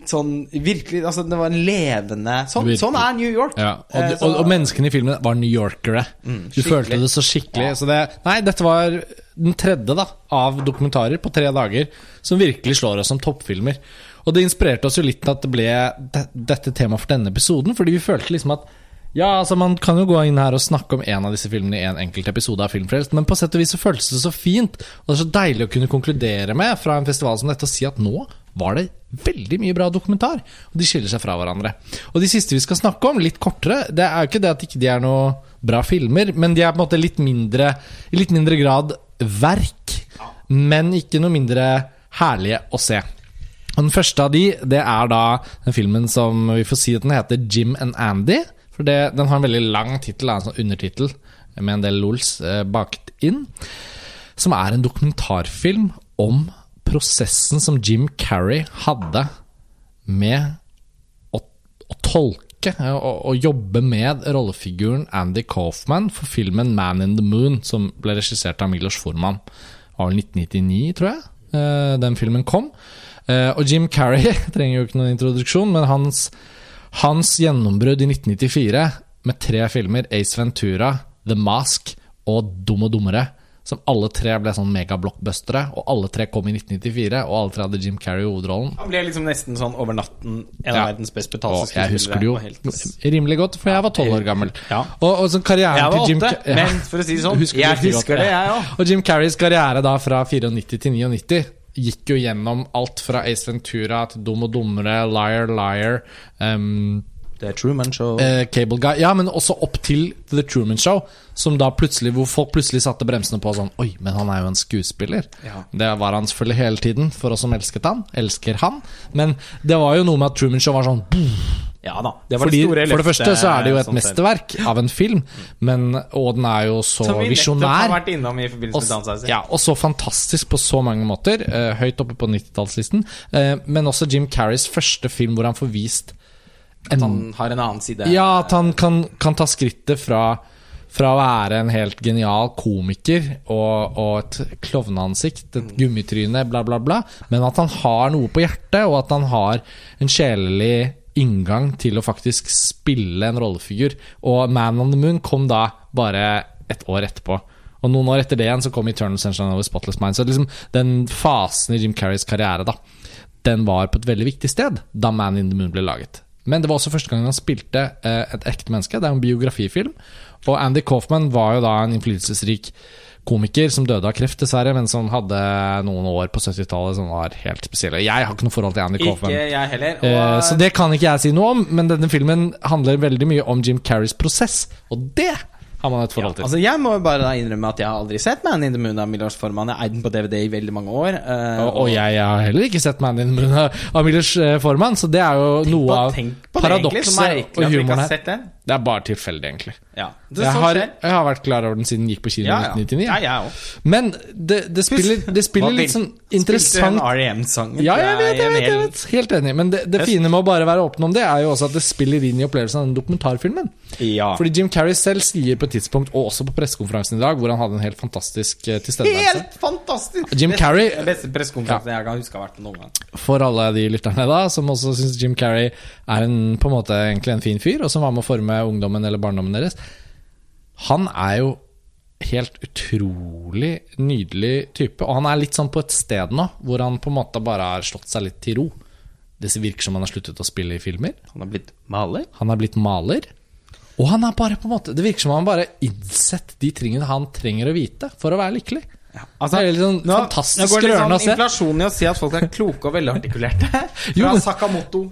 sånn virkelig Altså, det var en levende Sånn, sånn er New York. Ja, og, Eh, og, og menneskene i filmen var New Yorkere. du følte det så skikkelig. Ja. Så det, nei, dette var den tredje da av dokumentarer på tre dager som virkelig slår oss som toppfilmer. Og det inspirerte oss jo litt at det ble de, dette temaet for denne episoden, fordi vi følte liksom at ja, altså Man kan jo gå inn her og snakke om en av disse filmene i en enkelt episode av Filmfrelst, men på sett og vis så føltes det så fint, og det er så deilig å kunne konkludere med fra en festival som dette og si at nå var det veldig mye bra dokumentar, og de skiller seg fra hverandre. Og de siste vi skal snakke om, litt kortere, det er jo ikke det at ikke de er noe bra filmer, men de er på en måte litt mindre i litt mindre grad verk, men ikke noe mindre herlige å se. Og Den første av de, det er da den filmen som vi får si at den heter Jim and Andy. For det, den har en veldig lang tittel, en sånn undertittel med en del lols eh, bakt inn. Som er en dokumentarfilm om prosessen som Jim Carrey hadde med å, å tolke eh, å, å jobbe med rollefiguren Andy Kaufman for filmen Man in the Moon, som ble regissert av Milos Forman. Det var vel 1999, tror jeg, eh, den filmen kom. Eh, og Jim Carrey trenger jo ikke noen introduksjon, men hans, hans gjennombrudd i 1994 med tre filmer, Ace Ventura, The Mask og Dum og dummere, som alle tre ble sånn megablockbustere, og alle tre kom i 1994, og alle tre hadde Jim Carrey i hovedrollen. Han ble liksom nesten sånn over natten en Ja. verdens best betalte skuespillere. jeg husker det jo helt- rimelig godt, for jeg var tolv år gammel. Ja. Og, og sånn karrieren til Jim åtte, Ca- ja. men for å si det sånn, husker jeg like husker det, jeg òg. Og Jim Carreys karriere da fra 94 til 99 gikk jo gjennom alt fra Ace Ventura til Dum og dummere, Liar Liar, um, Er Truman Show. eh, Cable Guy Ja, men også opp til The Truman Show, som da plutselig hvor folk plutselig satte bremsene på sånn Oi, men han er jo en skuespiller. Ja. Det var han selvfølgelig hele tiden, for oss som elsket han. Elsker han. Men det var jo noe med at Truman Show var sånn ja da. Det var fordi, det store For det første så er det jo et sånn mesterverk av en film, men, og den er jo så visjonær. Og, ja, og så fantastisk på så mange måter. eh, høyt oppe på 90-tallslisten. Eh, men også Jim Carreys første film hvor han får vist At han har en annen side. Ja, at han kan, kan ta skrittet fra fra å være en helt genial komiker og, og et klovneansikt, et gummitryne, bla, bla, bla, men at han har noe på hjertet, og at han har en sjelelig inngang til å faktisk spille en rollefigur. Og Man on the Moon kom da bare et år etterpå. Og noen år etter det igjen så kom Eternal Sunshine of a Spotless Mind. Så liksom den fasen i Jim Carreys karriere, da, den var på et veldig viktig sted da Man in the Moon ble laget. Men det var også første gang han spilte eh, et ekte menneske. Det er en biografifilm. Og Andy Kaufman var jo da en innflytelsesrik komiker som døde av kreft, dessverre, men som hadde noen år på 70-tallet som var helt spesielle. Jeg har ikke noe forhold til Andy Ikke Kaufman. jeg heller. Eh, Og Så det kan ikke jeg si noe om, men denne filmen handler veldig mye om Jim Carreys prosess, og det har man et forhold til. Altså Jeg må bare innrømme at jeg har aldri sett Man in the Moon av Milos Forman. Jeg eide den på DVD i veldig mange år. Uh, og, og jeg har heller ikke sett Man in the Moon av Millers eh, Forman, så det er jo noe på- av paradokset og humoren har her. Den. Det er bare tilfeldig, egentlig. Ja, det Jeg har, jeg har vært klar over den siden den gikk på kino i ja. 1999. Ja, jeg. Men det, det spiller, det spiller litt sånn interessant Spilte en REM-sang. Ja, jeg vet, jeg vet, jeg vet. Helt enig. Men det, det fine med å bare være åpen om det, er jo også at det spiller inn i opplevelsen av den dokumentarfilmen. Ja. Fordi Jim Carrey selv sier på et tidspunkt, og også på pressekonferansen i dag, hvor han hadde en helt fantastisk eh, tilstedeværelse Helt fantastisk! Jim Carrey- Beste pressekonferansen jeg kan huske har vært noen gang. For alle de lytterne da, som også syns Jim Carrey er en, på en måte egentlig en fin fyr, og som var med å forme ungdommen eller barndommen deres. Han er jo helt utrolig nydelig type, og han er litt sånn på et sted nå hvor han på en måte bare har slått seg litt til ro. Det virker som han har sluttet å spille i filmer. Han har blitt maler. Han er blitt maler. Og han er bare på en måte Det virker som han bare har innsett de tingene han trenger å vite for å være lykkelig. Altså, det er litt sånn nå, fantastisk nå går det litt sånn inflasjon i å si at folk er kloke og velartikulerte. Jo, Fra Sakamoto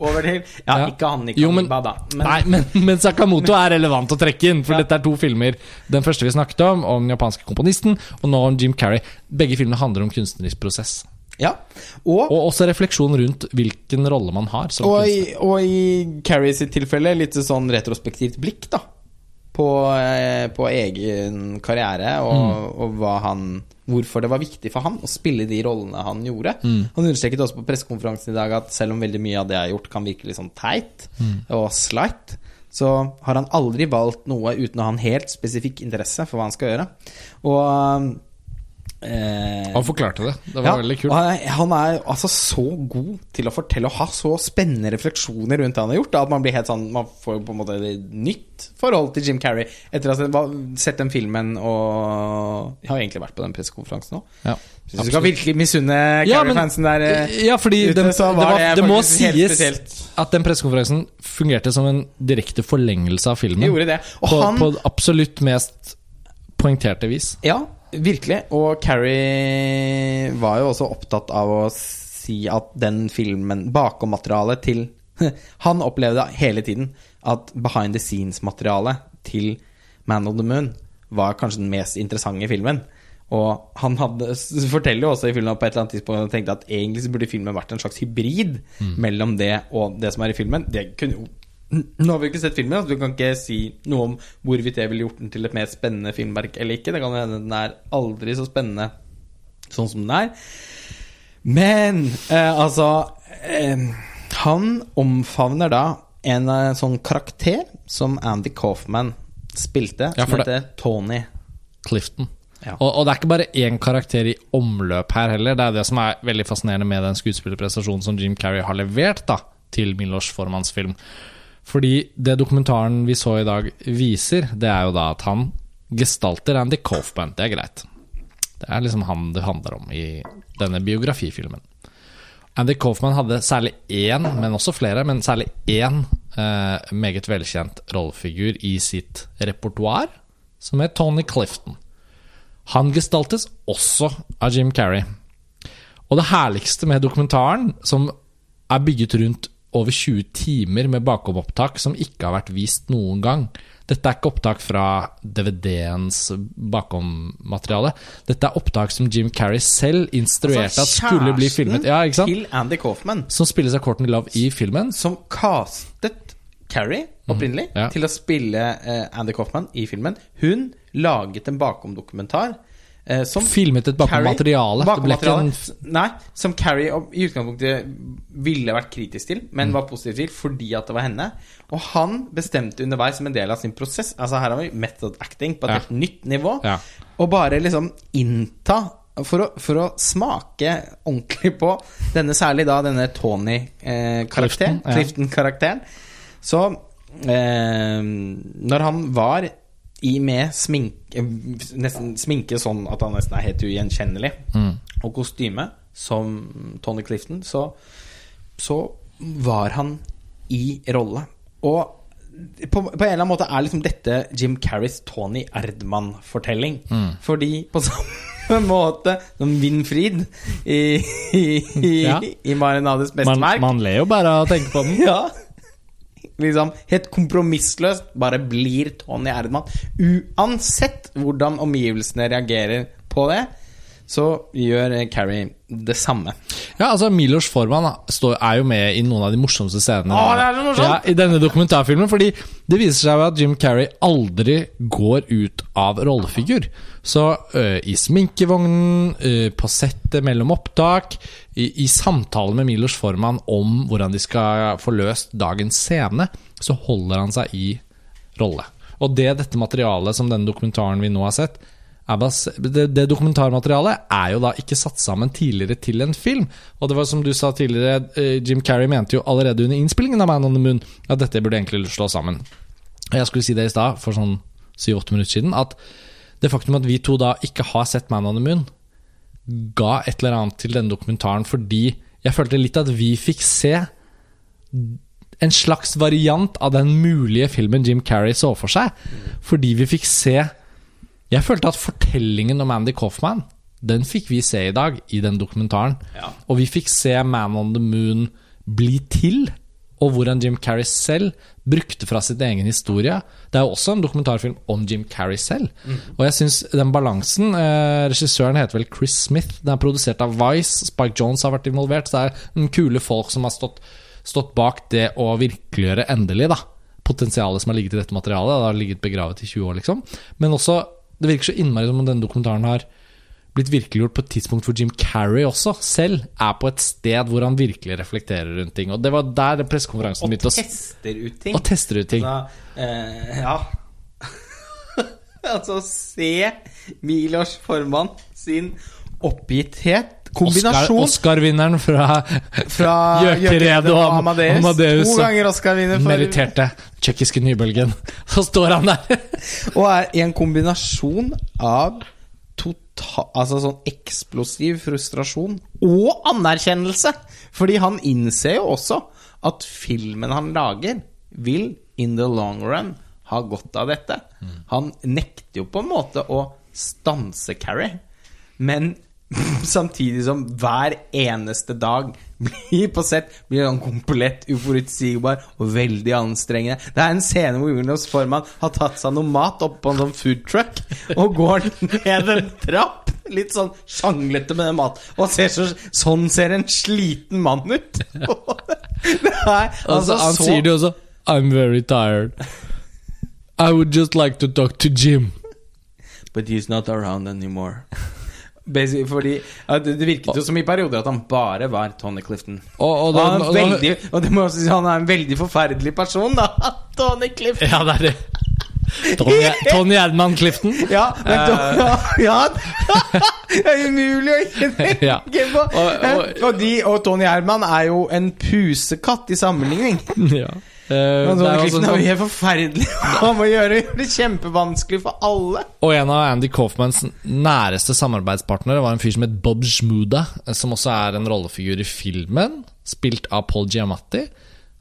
over til Ja, Ja. ikke han Jo, men- da. Men, Nei, men, men Sakamoto er relevant å trekke inn, for Ja. dette er to filmer. Den første vi snakket om, om den japanske komponisten, og nå om Jim Carrey. Begge filmene handler om kunstnerisk prosess. ja. Og, Og også refleksjon rundt hvilken rolle man har som og, kunstner. i, og i Carrie sitt tilfelle litt sånn retrospektivt blikk, da. På, eh, på egen karriere og, Mm. og hva han hvorfor det var viktig for han å spille de rollene han gjorde. Mm. Han understreket også på pressekonferansen i dag at selv om veldig mye av det jeg har gjort, kan virke litt sånn teit Mm. og slight, så har han aldri valgt noe uten å ha en helt spesifikk interesse for hva han skal gjøre. Og Eh, Han forklarte det. Det var ja, veldig kult. Han er, altså så god til å fortelle og ha så spennende refleksjoner rundt det han har gjort. Da, at man blir helt sånn Man får på en måte et nytt forhold til Jim Carrey etter å ha sett den filmen og Jeg har egentlig vært på den pressekonferansen òg. Ja, Hvis du kan virkelig misunne Ja, Carrey-fansen der eh, Ja, fordi ute, den, var det, var det må sies spesielt. at den pressekonferansen fungerte som en direkte forlengelse av filmen. De gjorde det. Og På, han på absolutt mest poengterte vis. Ja, virkelig. Og Carrie var jo også opptatt av å si at den filmen Bakom-materialet til Han opplevde hele tiden at behind the scenes-materialet til Man on the Moon var kanskje den mest interessante filmen. Og han hadde, forteller jo også i filmen på et eller annet tidspunkt han tenkte at egentlig så burde filmen vært en slags hybrid mellom det og det som er i filmen. Det kunne jo Nå har vi jo ikke sett filmen, så du kan ikke si noe om hvorvidt det ville gjort den til et mer spennende filmverk eller ikke. Det kan hende den er aldri så spennende sånn som den er. Men eh, altså eh, Han omfavner da en eh, sånn karakter som Andy Coffman spilte, Ja, som heter Tony. Clifton. Ja. Og, og det er ikke bare én karakter i omløp her heller. Det er det som er veldig fascinerende med den skuespillerprestasjonen som Jim Carrey har levert da, til Milos Formans film. Fordi det dokumentaren vi så i dag viser, det er jo da at han gestalter Andy Kaufman. Det er greit. Det er liksom han det handler om i denne biografifilmen. Andy Kaufman hadde særlig én, men også flere, men særlig én eh, meget velkjent rollefigur i sitt repertoar, som er Tony Clifton. Han gestaltes også av Jim Carrey. Og det herligste med dokumentaren, som er bygget rundt over 20 timer med bakomopptak som ikke har vært vist noen gang Dette er ikke opptak fra DVD-ens bakommateriale. Dette er opptak som Jim Carrey selv instruerte at skulle bli filmet. Ja, til Andy Kaufman. Som spilles av Courtney Love i filmen. som castet Carrie opprinnelig ja. til å spille uh, Andy Kaufman i filmen. Hun laget en bakomdokumentar. Eh, som Filmet et bakom materiale ble ikke en Bakommateriale Nei, som Carrie i utgangspunktet ville vært kritisk til, Mm. men var positiv til fordi at det var henne. Og han bestemte underveis som en del av sin prosess Altså Her har vi method acting på et Ja. helt nytt nivå. Ja. Og bare liksom innta for å, for å smake ordentlig på denne, særlig da denne Tony-karakteren. eh, Clifton-karakteren, Så eh, når han var i med sminke Nesten sminke sånn at han nesten er helt ugjenkjennelig, og kostyme som Tony Clifton, så, så var han i rolle. Og på, på en eller annen måte er liksom dette Jim Carreys Tony Erdmann-fortelling. Fordi på samme måte som Winfried i, i, i, Ja. i Marinades beste man, man ler jo bare av å tenke på den. ja. Liksom helt kompromissløst bare blir Tony Erdmann. Uansett hvordan omgivelsene reagerer på det, så gjør Carrie det samme. Ja, altså Milos Forman er jo med i noen av de morsomste scenene Åh, det er så morsomt! ja, i denne dokumentarfilmen. Fordi det viser seg jo at Jim Carrey aldri går ut av rollefigur. Så ø, i sminkevognen, ø, på settet mellom opptak, i, i samtale med Milos Forman om hvordan de skal få løst dagens scene, så holder han seg i rolle. Og det dette materialet som denne dokumentaren vi nå har sett, det, det dokumentarmaterialet er jo da ikke satt sammen tidligere til en film. Og det var som du sa tidligere, eh, Jim Carrey mente jo allerede under innspillingen av Man on the Moon at dette burde egentlig slå sammen. Og jeg skulle si det i stad, for sånn syv-åtte minutter siden, at det faktum at vi to da ikke har sett Man on the Moon, ga et eller annet til denne dokumentaren fordi jeg følte litt at vi fikk se en slags variant av den mulige filmen Jim Carrey så for seg. Fordi vi fikk se Jeg følte at fortellingen om Andy Coffman Den fikk vi se i dag i den dokumentaren. Ja. Og vi fikk se Man on the Moon bli til. Og hvordan Jim Carrey selv brukte fra sitt egen historie. Det er jo også en dokumentarfilm om Jim Carrey selv. Og jeg syns den balansen eh, Regissøren heter vel Chris Smith. Den er produsert av Vice. Spike Jones har vært involvert. Så det er en kule folk som har stått, stått bak det å virkeliggjøre endelig, da. Potensialet som har ligget i dette materialet. Det har ligget begravet i 20 år, liksom. Men også, det virker så innmari som om denne dokumentaren har blitt virkeliggjort på et tidspunkt hvor Jim Carrey også selv er på et sted hvor han virkelig reflekterer rundt ting. Og det var der pressekonferansen begynte å tester ut ting. og tester ut ting. Altså, eh, ja Altså, se Milos Formann sin oppgitthet. Kombinasjon Oscar-vinneren fra fra Gjøkeredet og Am- Amadeus. Amadeus. To ganger Oscar-vinner for meritterte tsjekkiske nybølgen. Så står han der. Og er en kombinasjon av total, altså sånn eksplosiv frustrasjon og anerkjennelse. Fordi han innser jo også at filmen han lager, vil in the long run ha godt av dette. Han nekter jo på en måte å stanse Carrie, men samtidig som hver eneste dag blir på sett blir han komplett uforutsigbar og veldig anstrengende. Det er en scene hvor Jonas Forman har tatt seg noe mat opp på en sånn food truck og går ned en trapp. Litt sånn sjanglete med den mat. Og ser så, sånn ser en sliten mann ut. Er Altså, altså han så sier det jo også. I'm very tired. I would just like to talk to Jim. But he's not around anymore. Fordi det, virket jo som i perioder at han bare var Tony Clifton. Og, og, da, og han, veldig, og det må jeg også si, han er en veldig forferdelig person, da. Tony Clifton. Ja, det er det. Tony, Tony Erdman Clifton. Ja, men da, ja, Det er umulig å ikke tenke på. Og- de, og Tony Herman er jo en pusekatt i sammenligning. Ja. Men det er Tony også er sånn- forferdelig. Han må gjøre det kjempevanskelig for alle. Og en av Andy Kaufmans næreste samarbeidspartnere var en fyr som het Bob Shmuda, eh, som også er en rollefigur i filmen, spilt av Paul Giamatti,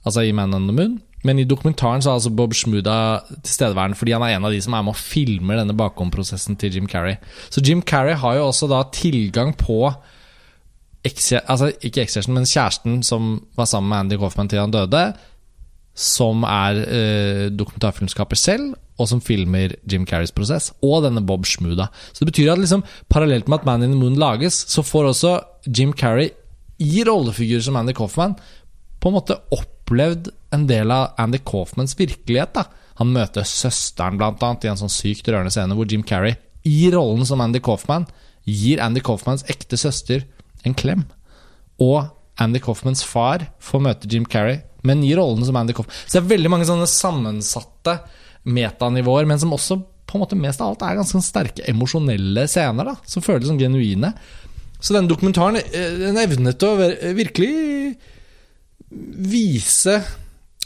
altså i Man on the Moon. Men i dokumentaren så er altså Bob Shmuda tilstedeværende fordi han er en av de som er med og filmer denne bakomprosessen til Jim Carrey. Så Jim Carrey har jo også da tilgang på altså ikke ekskjæresten, men kjæresten som var sammen med Andy Kaufman til han døde, som er eh, dokumentarfilmskaper selv, og som filmer Jim Carreys prosess, og denne Bob Schmuda. Så det betyr at liksom, parallelt med at Man in the Moon lages, så får også Jim Carrey i rollefigurer som Andy Kaufman på en måte opplevd en del av Andy Kaufmans virkelighet. da. Han møter søsteren blant annet i en sånn sykt rørende scene hvor Jim Carrey, i rollen som Andy Kaufman, gir Andy Kaufmans ekte søster en klem. Og Andy Kaufmans far får møte Jim Carrey, men i rollen som Andy Kaufman. Så det er veldig mange sånne sammensatte metanivåer, men som også på en måte mest av alt er ganske sterke emosjonelle scener, da, som føles som genuine. Så denne dokumentaren eh, den evnet å virkelig vise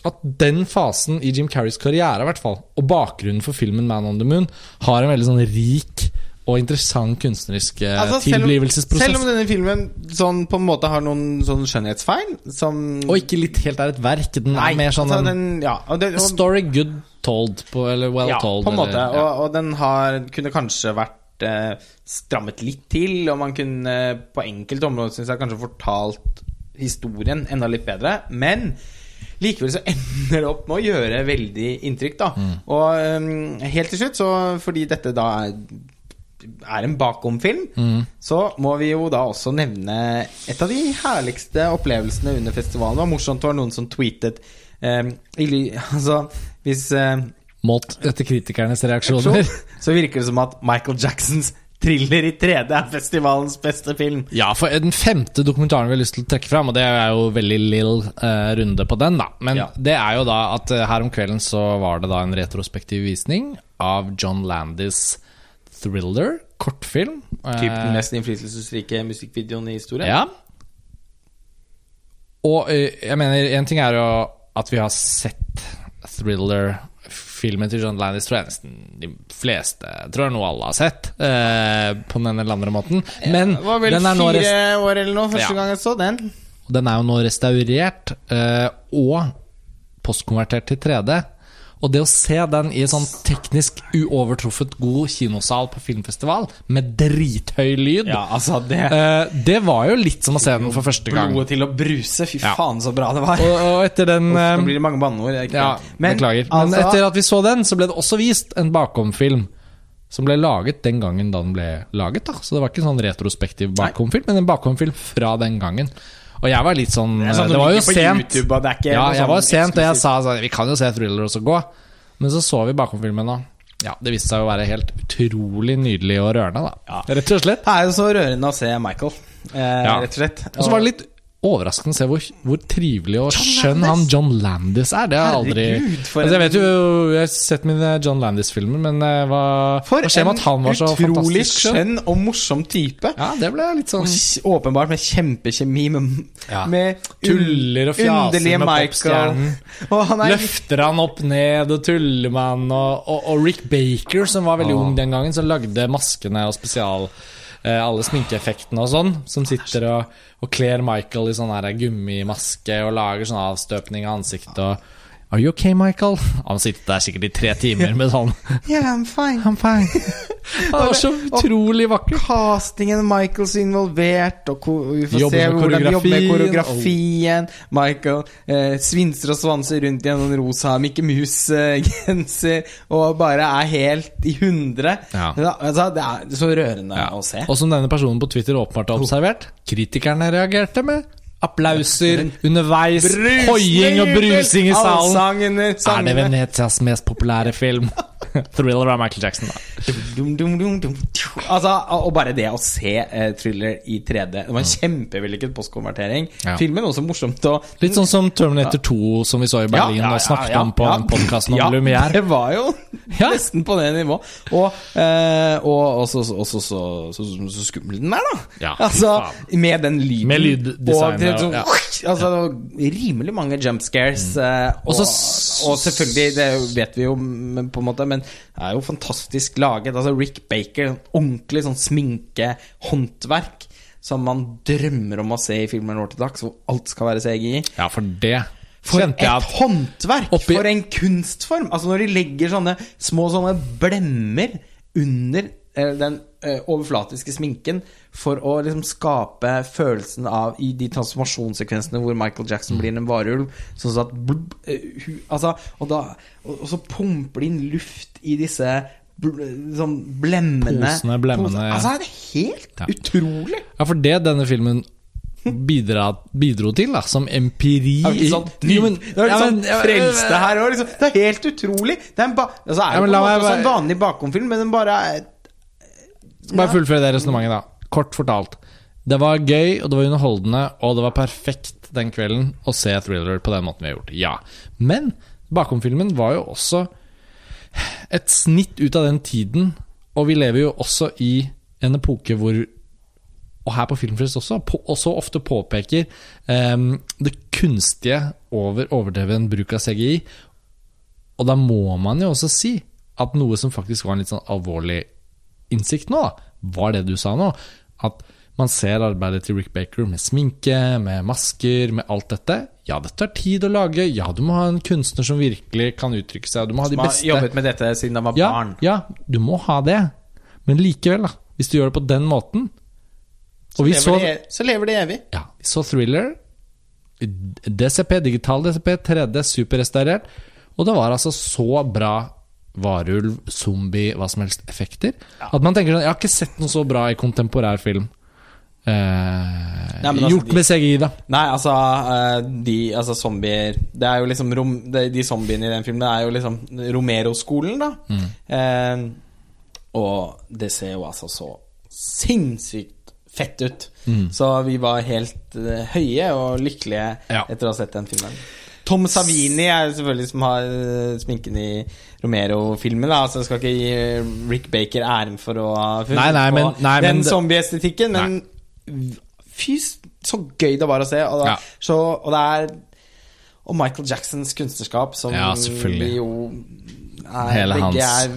at den fasen i Jim Carreys karriere, i hvert fall, og bakgrunnen for filmen Man on the Moon, har en veldig sånn rik og interessant kunstnerisk eh, Altså, tilblivelsesprosess. selv om denne filmen sånn på en måte har noen sånn skjønnhetsfeil som Og ikke litt helt er et verk. Den Nei, er mer sånn altså, den, ja, og det, og, story good told, på, eller well ja, told. på en måte. eller, ja. Og, og den har, kunne kanskje vært eh, strammet litt til, og man kunne på enkelte områder synes jeg kanskje fortalt historien enda litt bedre. Men likevel så ender det opp med å gjøre veldig inntrykk, da. Mm. Og um, helt til slutt, så fordi dette da er er en bakomfilm, Mm. så må vi jo da også nevne et av de herligste opplevelsene under festivalen. Det var morsomt, det var noen som tweetet um, i Altså, hvis um, Målt etter kritikernes reaksjoner. så virker det som at Michael Jacksons thriller i 3D er festivalens beste film. Ja, for den femte dokumentaren vi har lyst til å trekke fram, og det er jo veldig lill uh, runde på den, da. Men Ja. det er jo da at eh, her om kvelden så var det da en retrospektiv visning av John Landis thriller, kortfilm. Typ den Eh, mest innflytelsesrike musikkvideoen i historien. Ja. Og eh, jeg mener, en ting er jo at vi har sett thriller-filmen til John Landis, tror jeg nesten de fleste Tror jeg noe alle har sett, eh, på den eller andre måten. Men det var vel den nå fire år eller noe første Ja. gang jeg så den. den er jo nå restaurert eh, og postkonvertert til 3D. Og det å se den i en sånn teknisk uovertruffet god kinosal på filmfestival, med drithøy lyd, Ja, altså, det eh, det var jo litt som å se den for første gang. Blodet til å bruse. Fy Ja. faen, så bra det var. Og, og etter den Uff, eh, Nå blir det mange banneord. Ja, beklager. Men altså, etter at vi så den, så ble det også vist en bakomfilm. Som ble laget den gangen da den ble laget. da Så det var ikke en sånn retrospektiv bakomfilm, men en bakomfilm fra den gangen. Og jeg var litt sånn Det sånn det var jo sent. YouTube, det ikke Ja, jeg sånn var sent, og jeg sa sånn Vi kan jo se thriller og så gå. Men så så vi bakomfilmen, da. ja, det viste seg å være helt utrolig nydelig og rørende, da. Ja. Rett og slett. Det er jo så rørende å se Michael, eh, Ja. rett og slett. Og så var det litt overraskende å se hvor, hvor trivelig og skjønn han John Landis er. Det har jeg aldri Herregud, for altså, Jeg en- vet jo Jeg har sett mine John Landis-filmer, men eh, hva, For hva skjer med at han var så utrolig fantastisk skjønn? skjønn og morsom type. Ja, det ble litt sånn Og åpenbart med kjempekjemi med, Ja. med Tuller og fjaser med popstjernen. Er Løfter han opp ned og tuller med han. Og, og, og Rick Baker, som var veldig Åh. ung den gangen, som lagde maskene og spesial alle sminkeeffektene og sånn. Som sitter og, og kler Michael i sånn gummimaske og lager sånn avstøpning av ansiktet. og Are you okay, Michael? Han sitter der sikkert i tre timer med sånn Yeah, I'm fine. I'm fine. Han var så utrolig vakker. Castingen Michaels involvert, og vi får Jobber se hvordan de jobber med koreografien. Michael eh, svinser og svanser rundt i en sånn rosa Mickey Mouse-genser og bare er helt i hundre. Ja. Ja, altså, det er så rørende Ja. å se. Og som denne personen på Twitter åpenbart har observert, kritikerne reagerte med applauser underveis, hoiing og brusing i salen. Allsangene, Er det. Venetias mest populære film? Thriller av Michael Jackson, da. Dum, dum, dum, dum. Altså, og bare det å se uh, thriller i 3D Det var en kjempevellykket postkonvertering. Ja. Filmen også morsomt og, Litt sånn som Terminator 2, som vi så i Berlin og snakket om på en podkasten om ja, Lumière. Det var jo Ja. nesten på det nivået. Og, uh, og også, også, så, så, så, så skummel den er, da. Ja, altså, med den lyden. Med lyddesignet, Og det, sånn, ja. altså, rimelig mange jump scares. eh, og, Og og selvfølgelig, det vet vi jo men, på en måte, men det er jo fantastisk laget. Altså Rick Baker, ordentlig sånn sminkehåndverk. Som man drømmer om å se i filmer nå til dags, hvor alt skal være CGI. Ja, for det For et håndverk! oppi- For en kunstform! Altså Når de legger sånne små sånne blemmer under den eh, overflatiske sminken for å liksom skape følelsen av i de transformasjonssekvensene hvor Michael Jackson blir en varulv. Sånn at blubb, eh, hu, altså, og, da, og, så pumper de inn luft i disse bl sånn blemmene. Posene, blemmene, Posene. Altså, det er helt Ja. utrolig! Ja, for det denne filmen bidra, bidro til, da, som empiri Det er sånn, det er litt sånn frelste her òg. Liksom. Det er helt utrolig. Det er en ba altså, er Ja, men på en måte en bare- vanlig bakomfilm, men den bare er Bare fullføre det resonnementet, da. Kort fortalt. Det var gøy, og det var underholdende, og det var perfekt den kvelden å se thriller på den måten vi har gjort. Ja. Men bakomfilmen var jo også et snitt ut av den tiden, og vi lever jo også i en epoke hvor og her på Filmfrelst også, på, også ofte påpeker um, det kunstige over overdreven bruk av CGI. Og da må man jo også si at noe som faktisk var en litt sånn alvorlig innsikt nå, da, var det du sa nå. At man ser arbeidet til Rick Baker med sminke, med masker, med alt dette. Ja, det tar tid å lage. Ja, du må ha en kunstner som virkelig kan uttrykke seg. Du må ha de Som har jobbet med dette siden han var ja, barn. ja, du må ha det. Men likevel, da. Hvis du gjør det på den måten så, lever de, så lever det, evig. ja, vi så thriller. DCP, digital DCP, 3D, superrestaurert. Og det var altså så bra varulv, zombie, hva som helst effekter. At man tenker sånn Jeg har ikke sett noe så bra i kontemporær film. Eh, Nei, altså, gjort med CGI, da. Nei, altså eh, De altså zombier Det er jo liksom rom, de, de zombiene i den filmen er jo liksom Romero-skolen, da. Mm. Eh, og det ser jo altså så sinnssykt fett ut. Så vi var helt eh, høye og lykkelige Ja. etter å ha sett den filmen. Tom Savini er jo selvfølgelig som har eh, sminken i Romero-filmen. Så Altså Jeg skal ikke gi eh, Rick Baker æren for å ha funnet men- på men den zombie-estetikken, men fy, så gøy det var å se. Og, det, Ja. så, og det er Og Michael Jacksons kunstnerskap, som Ja, selvfølgelig. jo er, Hele begge hans. er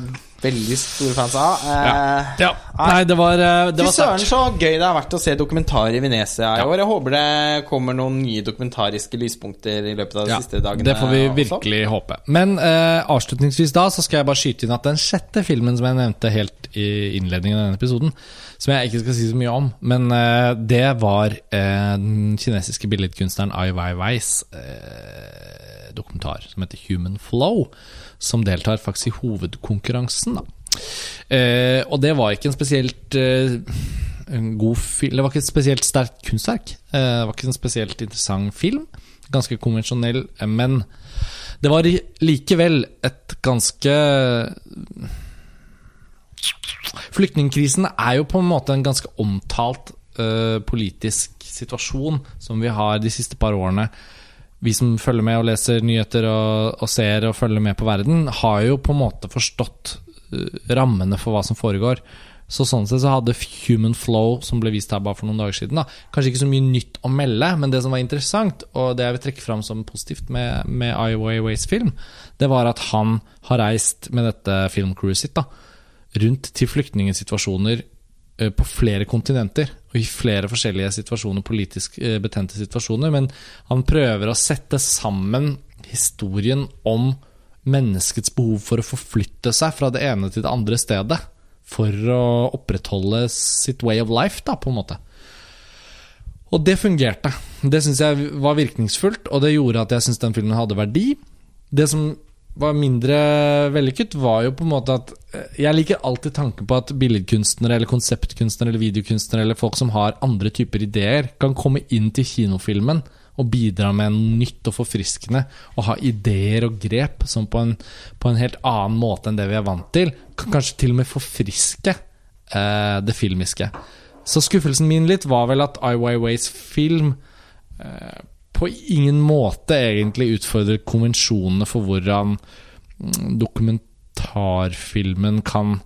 veldig store fans av. Ja. Eh, ja. Nei, det var, eh, det var søren, så gøy det har vært å se dokumentarer i Venezia i Ja. år. Jeg håper det kommer noen nye dokumentariske lyspunkter i løpet av de Ja, siste dagene. det får vi også. virkelig håpe. Men eh, avslutningsvis da så skal jeg bare skyte inn at den sjette filmen som jeg nevnte helt i innledningen av denne episoden, som jeg ikke skal si så mye om, men eh, det var eh, den kinesiske billedkunstneren Ai Weiweis eh, dokumentar som heter Human Flow, som deltar faktisk i hovedkonkurransen. Eh, og det var ikke en spesielt eh, god film Det var ikke et spesielt sterkt kunstverk. Eh, det var ikke en spesielt interessant film. Ganske konvensjonell, eh, men det var likevel et ganske Flyktningkrisen er jo på en måte en ganske omtalt eh, politisk situasjon som vi har de siste par årene Vi som følger med og leser nyheter og, og ser og følger med på verden, har jo på en måte forstått eh, rammene for hva som foregår. Så sånn sett så hadde Human Flow, som ble vist her bare for noen dager siden, da, kanskje ikke så mye nytt å melde, men det som var interessant, og det jeg vil trekke fram som positivt med, med Ai Weiweis film, det var at han har reist med dette filmcrewet sitt da, rundt til flyktningsituasjoner på flere kontinenter og i flere forskjellige situasjoner, politisk eh, betente situasjoner. Men han prøver å sette sammen historien om menneskets behov for å forflytte seg fra det ene til det andre stedet. For å opprettholde sitt way of life, da, på en måte. Og det fungerte. Det syns jeg var virkningsfullt, og det gjorde at jeg syns den filmen hadde verdi. Det som var mindre vellykket, var jo på en måte at eh, Jeg liker alltid tanken på at billedkunstnere eller konseptkunstnere eller videokunstnere eller folk som har andre typer ideer, kan komme inn til kinofilmen og bidra med noe nytt og forfriskende. Og ha ideer og grep som på en, på en helt annen måte enn det vi er vant til. Kan kanskje til og med forfriske eh, det filmiske. Så skuffelsen min litt var vel at Ai Weiweis film eh, på ingen måte egentlig utfordrer konvensjonene for hvordan mm, dokumentarfilmen kan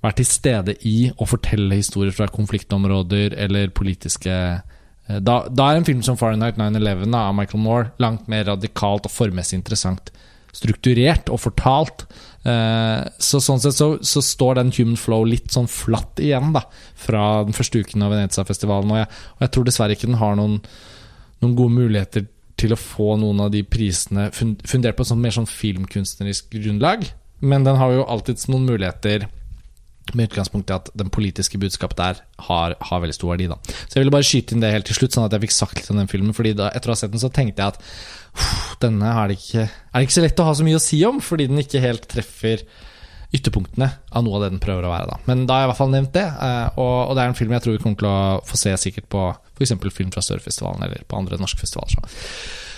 være til stede i og fortelle historier fra konfliktområder eller politiske eh, da, da er en film som Fahrenheit 9-11 av Michael Moore langt mer radikalt og formmessig interessant. Strukturert og fortalt. Eh, så sånn sett så, så står den Human Flow litt sånn flatt igjen da fra den første uken av Venezia-festivalen. Og, og jeg tror dessverre ikke den har noen noen gode muligheter til å få noen av de prisene fundert på et sånt mer sånn filmkunstnerisk grunnlag. Men den har jo alltids noen muligheter med utgangspunkt i at den politiske budskapet der har, har veldig stor verdi. da Så jeg ville bare skyte inn det helt til slutt, sånn at jeg fikk sagt litt om den filmen. Fordi da, etter å ha sett den, så tenkte jeg at denne er det, ikke, er det ikke så lett å ha så mye å si om, fordi den ikke helt treffer ytterpunktene av noe av det den prøver å være. da Men da har jeg i hvert fall nevnt det, eh, og, det er en film jeg tror vi kommer til å få se sikkert på f.eks. film fra Sørfestivalen eller på andre norske festivaler. Så.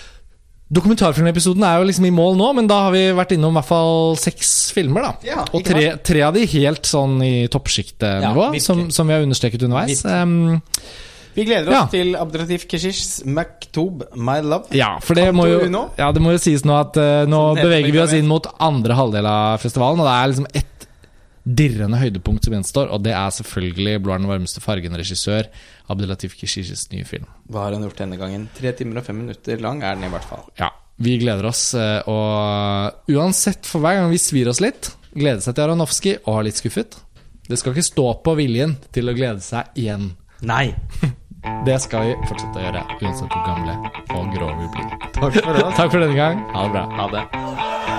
Dokumentarfilmepisoden er jo liksom i mål nå, men da har vi vært innom i hvert fall seks filmer. da Ja, Og tre, tre av de helt sånn i toppsjiktet-nivå, Ja, som, som vi har understreket underveis. Um, Vi gleder oss Ja. til Abdratif Keshishs Maktoub My Love. ja, for det må, jo, ja, det må jo sies nå at uh, nå beveger vi oss inn mot andre halvdel av festivalen, og det er liksom ett dirrende høydepunkt som gjenstår, og det er selvfølgelig 'Blå er den varmeste fargen'-regissør Abdelatif Kishishis nye film. Hva har han gjort denne gangen? Tre timer og fem minutter lang er den i hvert fall. Ja, vi gleder oss, eh, og uansett for hver gang vi svir oss litt, glede seg til Aronofsky og er litt skuffet. Det skal ikke stå på viljen til å glede seg igjen. Nei! Det skal vi fortsette å gjøre, uansett hvor gamle og grå vi blir. Takk for. Takk for denne gang. Ha det bra. Ha det.